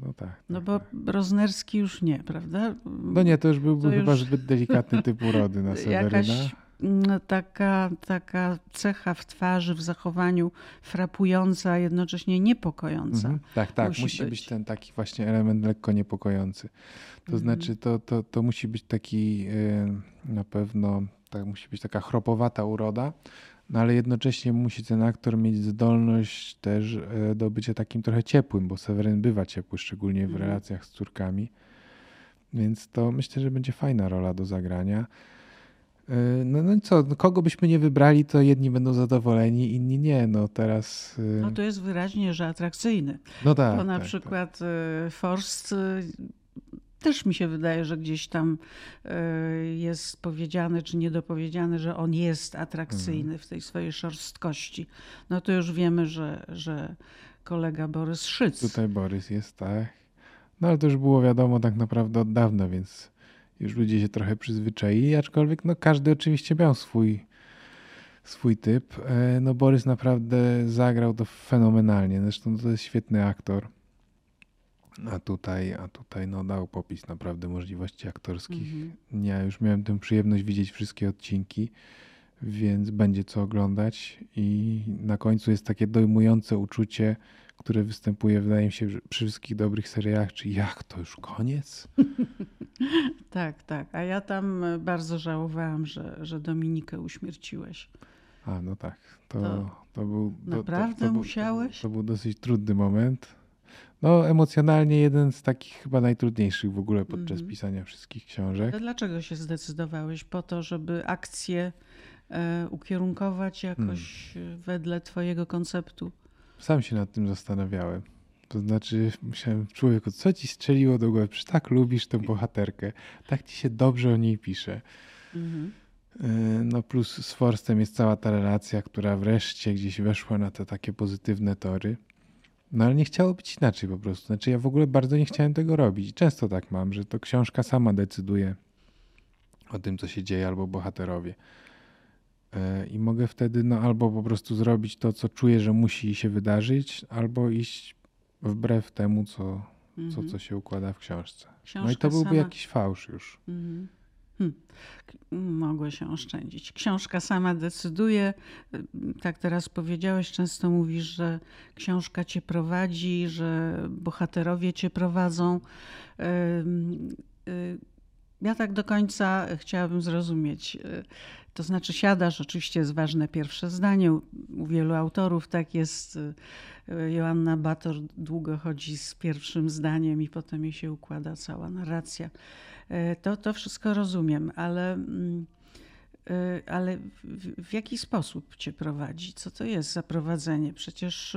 No tak. No tak, bo tak. Roznerski już nie, prawda? No nie, to już byłby to chyba już... zbyt delikatny typ urody na Seweryna. Jakaś no, taka, taka cecha w twarzy, w zachowaniu frapująca, jednocześnie niepokojąca. Mhm. Tak, tak. Musi, musi być. być. ten taki właśnie element lekko niepokojący. To mhm. znaczy, to, to, to musi być taki yy, na pewno, tak, musi być taka chropowata uroda, no ale jednocześnie musi ten aktor mieć zdolność też yy, do bycia takim trochę ciepłym, bo Seweryn bywa ciepły, szczególnie w mhm. relacjach z córkami. Więc to myślę, że będzie fajna rola do zagrania. E, no, no co, no kogo byśmy nie wybrali, to jedni będą zadowoleni, inni nie. No teraz. E, no to jest wyraźnie, że atrakcyjny. No tak. Bo na tak, przykład tak. Forst też mi się wydaje, że gdzieś tam jest powiedziane, czy niedopowiedziane, że on jest atrakcyjny mhm. w tej swojej szorstkości. No to już wiemy, że, że kolega Borys Szyc. Tutaj Borys jest, tak. No ale to już było wiadomo tak naprawdę od dawna, więc już ludzie się trochę przyzwyczaili, aczkolwiek no każdy oczywiście miał swój, swój typ. E, no Borys naprawdę zagrał to fenomenalnie, zresztą to jest świetny aktor. A tutaj, a tutaj no dał popis naprawdę możliwości aktorskich. Mhm. Ja już miałem tę przyjemność widzieć wszystkie odcinki, więc będzie co oglądać i na końcu jest takie dojmujące uczucie, które występuje, wydaje mi się, przy wszystkich dobrych serialach, czy jak to już koniec? tak, tak. A ja tam bardzo żałowałam, że, że Dominikę uśmierciłeś. A, no tak. To, to, to był. Naprawdę to, to, musiałeś? To był dosyć trudny moment. No, emocjonalnie jeden z takich chyba najtrudniejszych w ogóle podczas mm. pisania wszystkich książek. Ale dlaczego się zdecydowałeś? Po to, żeby akcję e, ukierunkować jakoś hmm. wedle Twojego konceptu? Sam się nad tym zastanawiałem. To znaczy, myślałem, człowieku, co ci strzeliło do głowy? Przecież tak lubisz tę bohaterkę, tak ci się dobrze o niej pisze. Mhm. E, no plus z Forstem jest cała ta relacja, która wreszcie gdzieś weszła na te takie pozytywne tory. No ale nie chciało być inaczej po prostu. Znaczy ja w ogóle bardzo nie chciałem tego robić. Często tak mam, że to książka sama decyduje o tym, co się dzieje, albo bohaterowie. E, I mogę wtedy no, albo po prostu zrobić to, co czuję, że musi się wydarzyć, albo iść wbrew temu, co, mhm. co, co się układa w książce. Książka no i to byłby sama... jakiś fałsz już. Mhm. Hmm. Mogło się oszczędzić. Książka sama decyduje. Tak teraz powiedziałeś, często mówisz, że książka cię prowadzi, że bohaterowie cię prowadzą. Y, ja tak do końca chciałabym zrozumieć. Y, to znaczy, siadasz, oczywiście jest ważne pierwsze zdanie. U wielu autorów tak jest. Y, Joanna Bator długo chodzi z pierwszym zdaniem i potem jej się układa cała narracja. Y, to, to wszystko rozumiem, ale, mm, ale w, jaki sposób cię prowadzi? Co to jest za prowadzenie? Przecież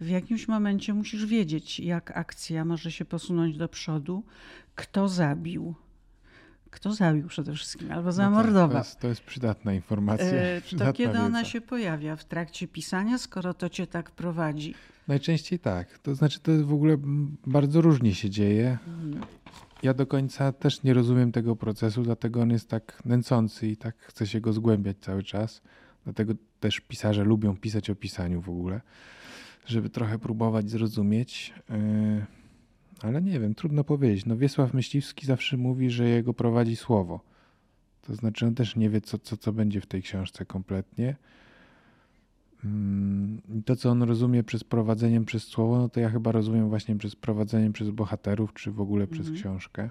w jakimś momencie musisz wiedzieć, jak akcja może się posunąć do przodu, kto zabił kto zabił przede wszystkim albo zamordował. No to, jest, to, jest, przydatna informacja. E, przydatna to kiedy wiedza. ona się pojawia? W trakcie pisania, skoro to cię tak prowadzi? Najczęściej tak. To znaczy, to w ogóle bardzo różnie się dzieje. Mhm. Ja do końca też nie rozumiem tego procesu, dlatego on jest tak nęcący i tak chce się go zgłębiać cały czas. Dlatego też pisarze lubią pisać o pisaniu w ogóle, żeby trochę próbować zrozumieć. Yy ale nie wiem, trudno powiedzieć. No Wiesław Myśliwski zawsze mówi, że jego prowadzi słowo. To znaczy on też nie wie, co, co, co będzie w tej książce kompletnie. Mm, I to, co on rozumie przez prowadzeniem przez słowo, no to ja chyba rozumiem właśnie przez prowadzeniem przez bohaterów, czy w ogóle przez mhm. książkę.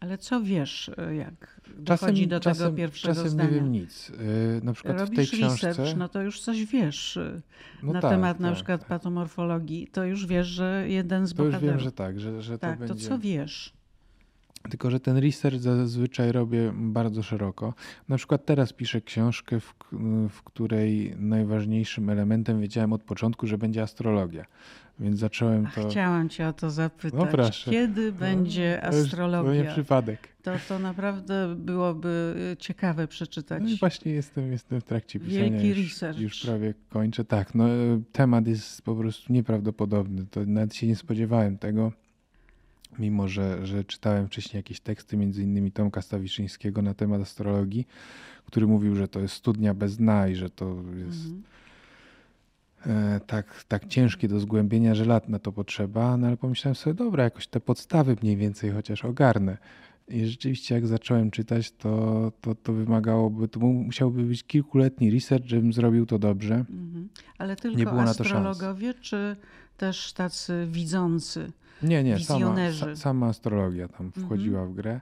Ale co wiesz, e, jak dochodzi do czasem, tego pierwszego czasem zdania? nie wiem nic. E, na przykład Robisz w tej książce... research, no to już coś wiesz e, no na tak, temat tak, na przykład tak. patomorfologii. To już wiesz, że jeden z to bohaterów... To już wiem, że tak. Że, że tak, to, będzie... to co wiesz? Tylko, że ten research zazwyczaj robię bardzo szeroko. Na przykład teraz piszę książkę, w, w której najważniejszym elementem wiedziałem od początku, że będzie astrologia. Więc zacząłem to. Chciałam cię o to zapytać. No proszę. Kiedy no, będzie astrologia? To nie przypadek. To, to naprawdę byłoby ciekawe przeczytać. No i właśnie jestem, jestem w trakcie pisania. Wielki już, research. Już prawie kończę. Tak, no temat jest po prostu nieprawdopodobny. To nawet się nie spodziewałem tego. Mimo, że, że czytałem wcześniej jakieś teksty, między innymi Tomka Stawiszyńskiego na temat astrologii, który mówił, że to jest studnia bez dna i że to jest. Mhm tak, tak ciężkie do zgłębienia, że lat na to potrzeba, no ale pomyślałem sobie, dobra, jakoś te podstawy mniej więcej chociaż ogarnę. I rzeczywiście jak zacząłem czytać, to, to, to wymagałoby, to musiałby być kilkuletni research, żebym zrobił to dobrze. Mhm. Ale tylko nie było astrologowie, czy też tacy widzący, Nie, nie, sama, sama astrologia tam wchodziła mhm. w grę.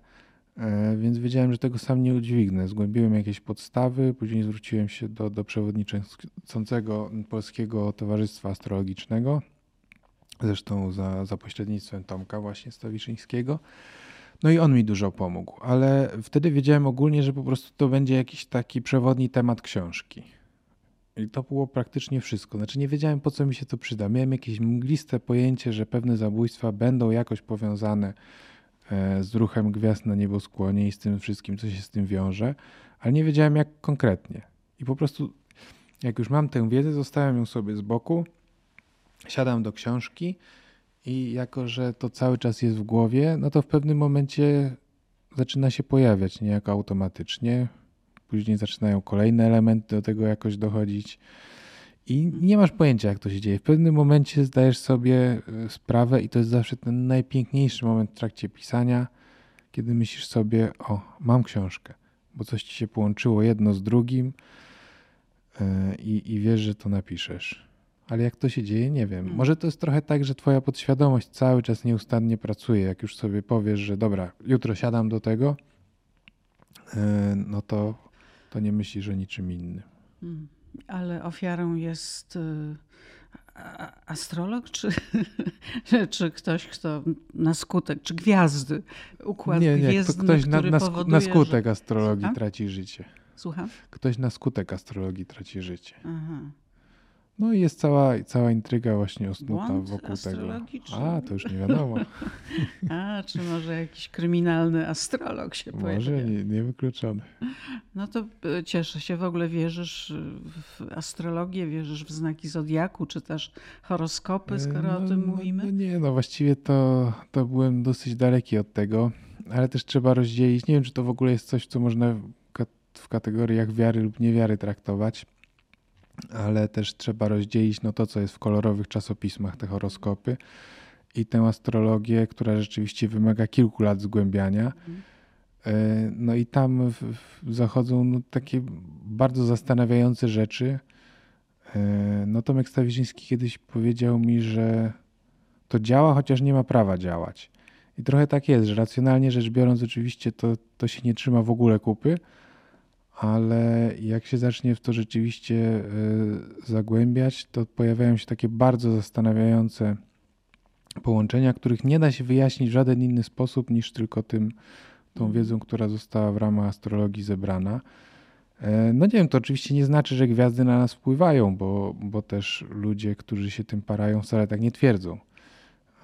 E, więc wiedziałem, że tego sam nie udźwignę. Zgłębiłem jakieś podstawy, później zwróciłem się do, do przewodniczącego Polskiego Towarzystwa Astrologicznego, zresztą za, za pośrednictwem Tomka właśnie Stawiszyńskiego. No i on mi dużo pomógł, ale wtedy wiedziałem ogólnie, że po prostu to będzie jakiś taki przewodni temat książki. I to było praktycznie wszystko. Znaczy nie wiedziałem po co mi się to przyda. Miałem jakieś mgliste pojęcie, że pewne zabójstwa będą jakoś powiązane z ruchem gwiazd na nieboskłonie i z tym wszystkim, co się z tym wiąże, ale nie wiedziałem jak konkretnie. I po prostu jak już mam tę wiedzę, zostawiam ją sobie z boku, siadam do książki i jako, że to cały czas jest w głowie, no to w pewnym momencie zaczyna się pojawiać niejako automatycznie. Później zaczynają kolejne elementy do tego jakoś dochodzić. I nie masz pojęcia, jak to się dzieje. W pewnym momencie zdajesz sobie e, sprawę, i to jest zawsze ten najpiękniejszy moment w trakcie pisania, kiedy myślisz sobie: O, mam książkę, bo coś ci się połączyło jedno z drugim e, i, i wiesz, że to napiszesz. Ale jak to się dzieje, nie wiem. Hmm. Może to jest trochę tak, że twoja podświadomość cały czas nieustannie pracuje. Jak już sobie powiesz, że dobra, jutro siadam do tego, e, no to, to nie myślisz o niczym innym. Ale ofiarą jest y, astrolog, czy, czy ktoś, kto na skutek, czy gwiazdy, układ nie, nie, gwiezdny, ktoś na, na, powoduje, na skutek że... astrologii Słucham? traci życie. Słucham? Ktoś na skutek astrologii traci życie. Aha. No i jest cała, cała intryga właśnie osnuta Błąd wokół tego. A, to już nie wiadomo. A, czy może jakiś kryminalny astrolog się może, pojawia? Może, nie, niewykluczony. No to e, cieszę się. W ogóle wierzysz w astrologię, wierzysz w znaki zodiaku, czy też horoskopy, skoro no, o tym mówimy? No nie, no właściwie to, to byłem dosyć daleki od tego, ale też trzeba rozdzielić. Nie wiem, czy to w ogóle jest coś, co można w kategoriach wiary lub niewiary traktować ale też trzeba rozdzielić no to, co jest w kolorowych czasopismach, te horoskopy i tę astrologię, która rzeczywiście wymaga kilku lat zgłębiania. E, no i tam zachodzą no takie bardzo zastanawiające rzeczy. E, no Tomek Stawiszyński kiedyś powiedział mi, że to działa, chociaż nie ma prawa działać. I trochę tak jest, że racjonalnie rzecz biorąc, oczywiście to, to się nie trzyma w ogóle kupy, ale jak się zacznie w to rzeczywiście e, zagłębiać, to pojawiają się takie bardzo zastanawiające połączenia, których nie da się wyjaśnić w żaden inny sposób niż tylko tym, tą mhm. wiedzą, która została w ramach astrologii zebrana. E, no nie wiem, to oczywiście nie znaczy, że gwiazdy na nas wpływają, bo, bo też ludzie, którzy się tym parają, wcale tak nie twierdzą.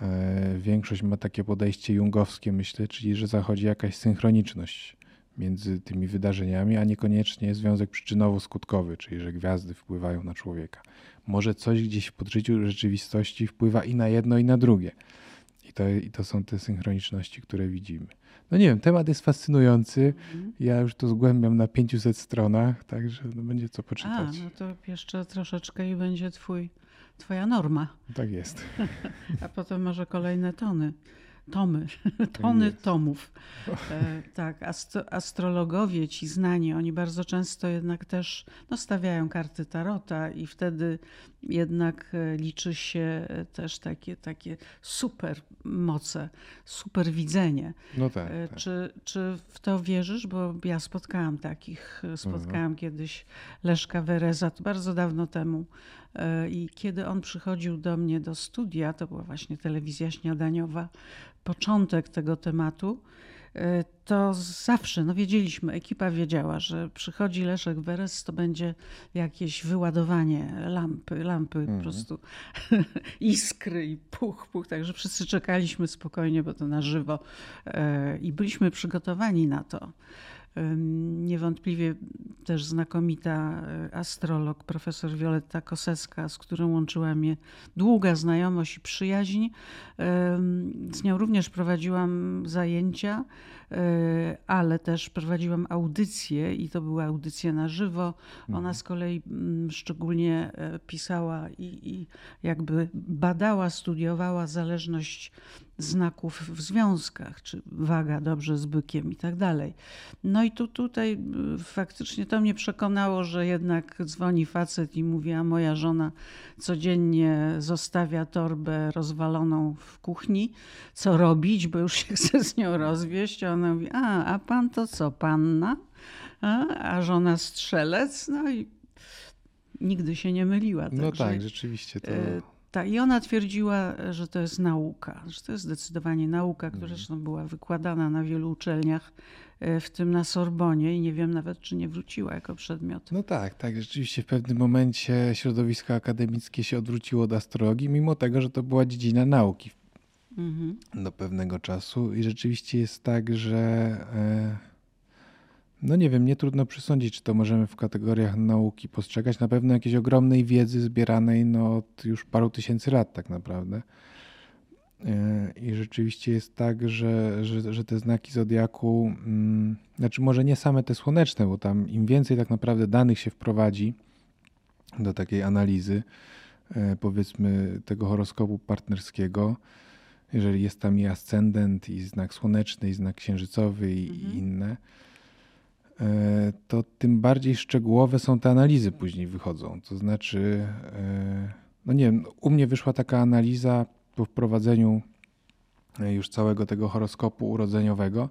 E, większość ma takie podejście jungowskie, myślę, czyli że zachodzi jakaś synchroniczność między tymi wydarzeniami, a niekoniecznie związek przyczynowo-skutkowy, czyli że gwiazdy wpływają na człowieka. Może coś gdzieś w podżyciu rzeczywistości wpływa i na jedno, i na drugie. I to, I to są te synchroniczności, które widzimy. No nie wiem, temat jest fascynujący. Mhm. Ja już to zgłębiam na 500 stronach, także no będzie co poczytać. A, no to jeszcze troszeczkę i będzie twój, twoja norma. Tak jest. A potem może kolejne tony tomy, tony tomów. E, tak, astro, astrologowie ci znani, oni bardzo często jednak też no, stawiają karty tarota i wtedy jednak e, liczy się też takie, takie super moce, super widzenie. No tak, e, tak. Czy, czy w to wierzysz? Bo ja spotkałam takich, spotkałam mhm. kiedyś Leszka Wereza, to bardzo dawno temu i kiedy on przychodził do mnie do studia, to była właśnie telewizja śniadaniowa, początek tego tematu, e, to zawsze, no wiedzieliśmy, ekipa wiedziała, że przychodzi Leszek Weres, to będzie jakieś wyładowanie lampy, lampy mhm. po prostu iskry i puch, puch, także wszyscy czekaliśmy spokojnie, bo to na żywo e, i byliśmy przygotowani na to. Niewątpliwie też znakomita e, astrolog, profesor Wioletta Kosecka, z którą łączyła mnie długa znajomość i przyjaźń. Z nią również prowadziłam zajęcia, ale też prowadziłam audycje i to były audycje na żywo. Ona mhm. z kolei mm, szczególnie e, pisała i, i jakby badała, studiowała zależność znaków w związkach, czy waga dobrze z bykiem i tak dalej. No i tu, tutaj y, faktycznie to mnie przekonało, że jednak dzwoni facet i mówi, a moja żona codziennie zostawia torbę rozwaloną w kuchni, co robić, bo już się chce z nią rozwieść. A ona mówi, a, a pan to co, panna? A, a żona strzelec? No i nigdy się nie myliła. No tak, rzeczywiście to... Y, Tak, i ona twierdziła, że to jest nauka, że to jest zdecydowanie nauka, która Mhm. zresztą była wykładana na wielu uczelniach, e, w tym na Sorbonie i nie wiem nawet, czy nie wróciła jako przedmiot. No tak, tak. Rzeczywiście w pewnym momencie środowisko akademickie się odwróciło od astrologii, mimo tego, że to była dziedzina nauki Mhm. do pewnego czasu. I rzeczywiście jest tak, że e, no nie wiem, nie trudno przysądzić, czy to możemy w kategoriach nauki postrzegać. Na pewno jakiejś ogromnej wiedzy zbieranej no, od już paru tysięcy lat tak naprawdę. E, I rzeczywiście jest tak, że, że, że te znaki zodiaku, mm, znaczy może nie same te słoneczne, bo tam im więcej tak naprawdę danych się wprowadzi do takiej analizy, e, powiedzmy tego horoskopu partnerskiego, jeżeli jest tam i ascendent, i znak słoneczny, i znak księżycowy, i, Mhm. inne, e, to tym bardziej szczegółowe są te analizy później wychodzą. To znaczy, e, no nie wiem, u mnie wyszła taka analiza po wprowadzeniu e, już całego tego horoskopu urodzeniowego,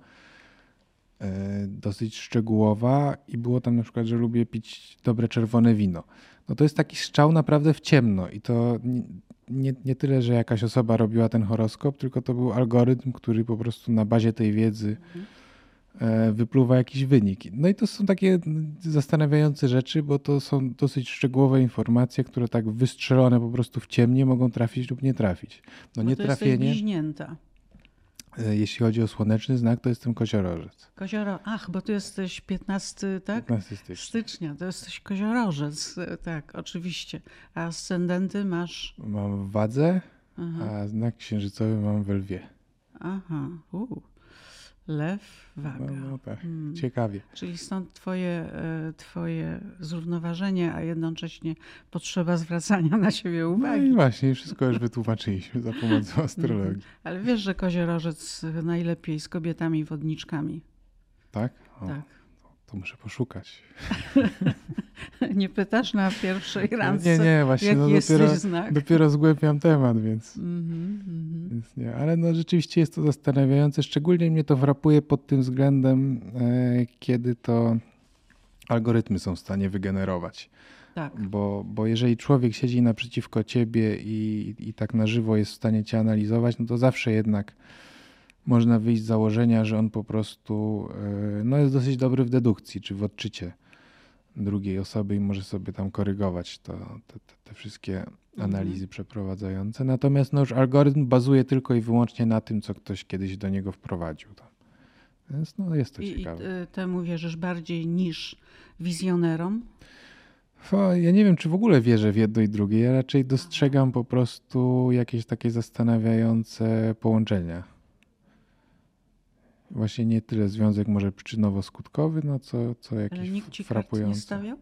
dosyć szczegółowa i było tam na przykład, że lubię pić dobre czerwone wino. No to jest taki strzał naprawdę w ciemno i to nie, nie, tyle, że jakaś osoba robiła ten horoskop, tylko to był algorytm, który po prostu na bazie tej wiedzy e, wypluwa jakiś wynik. No i to są takie zastanawiające rzeczy, bo to są dosyć szczegółowe informacje, które tak wystrzelone po prostu w ciemnie mogą trafić lub nie trafić. No Bo nie to jesteś trafienie, bliźnięta. E, jeśli chodzi o słoneczny znak, to jestem koziorożec. Kozioro, ach, bo tu jesteś 15, tak? 15 stycznia. Stycznia, to jesteś koziorożec, e, tak, oczywiście. A ascendenty masz... Mam w wadze, Aha, a znak księżycowy mam w lwie. aha. U. lew, No, waga. no tak, Hmm. ciekawie. Czyli stąd twoje, e, twoje zrównoważenie, a jednocześnie potrzeba zwracania na siebie No i uwagi. właśnie, wszystko już wytłumaczyliśmy za pomocą astrologii. Ale wiesz, że koziorożec najlepiej z kobietami wodniczkami. Tak? O, Tak. To muszę poszukać. Nie pytasz na pierwszej randce, nie, nie, właśnie no dopiero, znak. dopiero zgłębiam temat, więc, Mhm, mhm. więc nie. Ale no rzeczywiście jest to zastanawiające. Szczególnie mnie to frapuje pod tym względem, e, kiedy to algorytmy są w stanie wygenerować. Tak. Bo, bo jeżeli człowiek siedzi naprzeciwko ciebie i, i tak na żywo jest w stanie cię analizować, no to zawsze jednak można wyjść z założenia, że on po prostu e, no jest dosyć dobry w dedukcji czy w odczycie drugiej osoby i może sobie tam korygować to, te, te, wszystkie analizy przeprowadzające. Natomiast no już algorytm bazuje tylko i wyłącznie na tym, co ktoś kiedyś do niego wprowadził. Więc no jest to I, i ciekawe. y, temu wierzysz bardziej niż wizjonerom? Ja nie wiem, czy w ogóle wierzę w jedno i drugie. Ja raczej dostrzegam po prostu jakieś takie zastanawiające połączenia. Właśnie nie tyle związek może przyczynowo-skutkowy, no co, co Ale jakiś nikt ci kart frapujący. nie stawiał?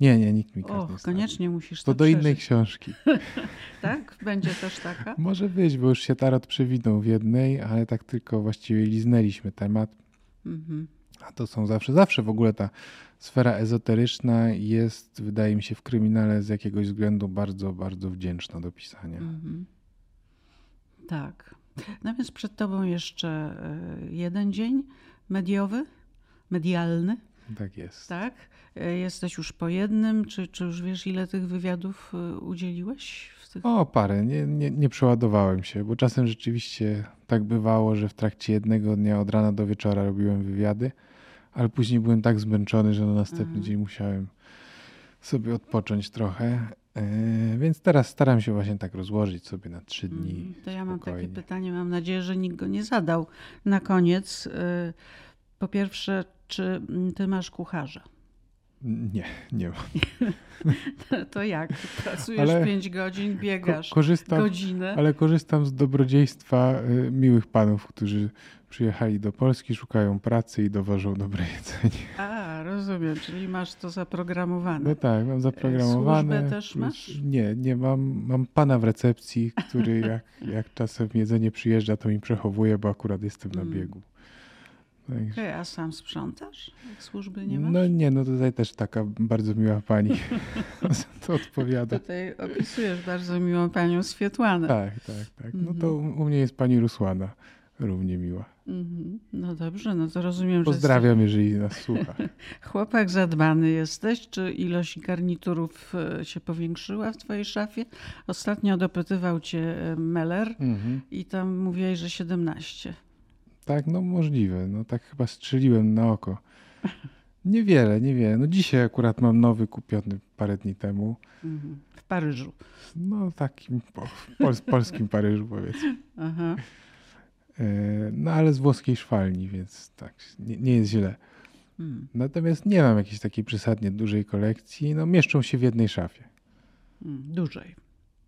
Nie, nie, nikt mi kart Och, nie koniecznie musisz to, To do innej przeżyć. książki. Tak? Będzie też taka? Może być, bo już się tarot przewinął w jednej, ale tak tylko właściwie liznęliśmy temat. Mhm. A to są zawsze, zawsze w ogóle ta sfera ezoteryczna jest, wydaje mi się, w kryminale z jakiegoś względu bardzo, bardzo wdzięczna do pisania. Mhm. Tak. No więc przed tobą jeszcze e, jeden dzień mediowy, medialny, Tak jest. tak? E, Jesteś już po jednym, czy, czy już wiesz, ile tych wywiadów e, udzieliłeś? W tych... O, parę, nie, nie, nie przeładowałem się, bo czasem rzeczywiście tak bywało, że w trakcie jednego dnia od rana do wieczora robiłem wywiady, ale później byłem tak zmęczony, że na następny Mhm. dzień musiałem sobie odpocząć trochę. Yy, więc teraz staram się właśnie tak rozłożyć sobie na trzy dni. Mm, To ja mam takie spokojnie. pytanie, mam nadzieję, że nikt go nie zadał. Na koniec, e, po pierwsze, czy mm, ty masz kucharza? Nie, nie mam. To jak? Pracujesz Ale 5 godzin, Ko- biegasz korzystam, godzinę. ale korzystam z dobrodziejstwa y, miłych panów, którzy przyjechali do Polski, szukają pracy i dowożą dobre jedzenie. A, rozumiem, czyli masz to zaprogramowane. No tak, mam zaprogramowane. Służbę też masz? Nie, nie mam. Mam pana w recepcji, który jak, jak czasem jedzenie przyjeżdża, to mi przechowuje, bo akurat jestem na Mm. biegu. Także, a sam sprzątasz? Jak służby nie masz? no nie, no tutaj też taka bardzo miła pani za to odpowiada. Tutaj opisujesz bardzo miłą panią Swietłanę. Tak, tak, tak. No to Mhm. u mnie jest pani Rusłana. Równie miła. Mhm. No dobrze, no to rozumiem, Pozdrawiam, jeżeli nas słucha. Chłopak zadbany jesteś. Czy ilość garniturów e, się powiększyła w twojej szafie? Ostatnio dopytywał cię e, Meller Mhm. i tam mówiłeś, że 17. Tak, no możliwe. No tak chyba strzeliłem na oko. Niewiele, niewiele. No dzisiaj akurat mam nowy kupiony parę dni temu. Mhm. W Paryżu. No takim po, polskim Paryżu powiedzmy. Aha. E, No ale z włoskiej szwalni, więc tak, nie, nie jest źle. Mm. Natomiast nie mam jakiejś takiej przesadnie dużej kolekcji. No mieszczą się w jednej szafie. Mm. Dłużej.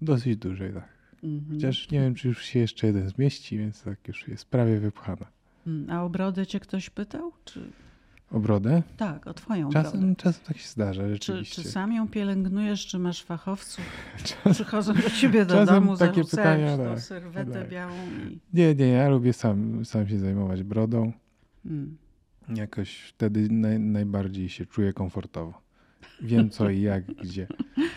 Dosyć dużej, tak. Mhm. Chociaż nie wiem, czy już się jeszcze jeden zmieści, więc tak już jest prawie wypchana. Mm. A o brodę cię ktoś pytał? Czy... O brodę? Tak, o twoją brodę. Czasem, czasem tak się zdarza, Czy, rzeczywiście. czy sam ją pielęgnujesz, czy masz fachowców? Czas- Przychodzą do ciebie do Czasem domu, takie pytania, tak, serwetę tak. białą i... Nie, nie, ja lubię sam, sam się zajmować brodą. Mm. Jakoś wtedy naj, najbardziej się czuję komfortowo. Wiem co i jak, gdzie.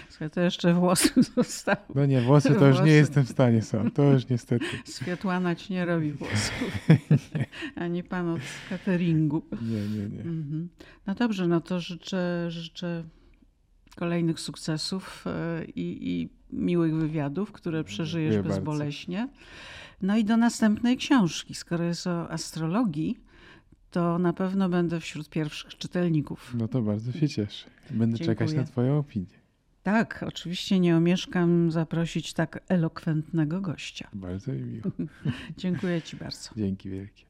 Słuchaj, to jeszcze włosy zostały. No nie, włosy to już Włosy. nie jestem w stanie sam. To już niestety. Swiatłana ci nie robi włosów. Ani pan od cateringu. Nie, nie, nie. Mhm. No dobrze, no to życzę, życzę kolejnych sukcesów e, i, i miłych wywiadów, które przeżyjesz Dziękuję bardzo. bezboleśnie. No i do następnej książki. Skoro jest o astrologii, to na pewno będę wśród pierwszych czytelników. No to bardzo się cieszę. Będę Dziękuję. czekać na twoją opinię. Tak, oczywiście nie omieszkam zaprosić tak elokwentnego gościa. Bardzo mi miło. Dziękuję Ci bardzo. Dzięki wielkie.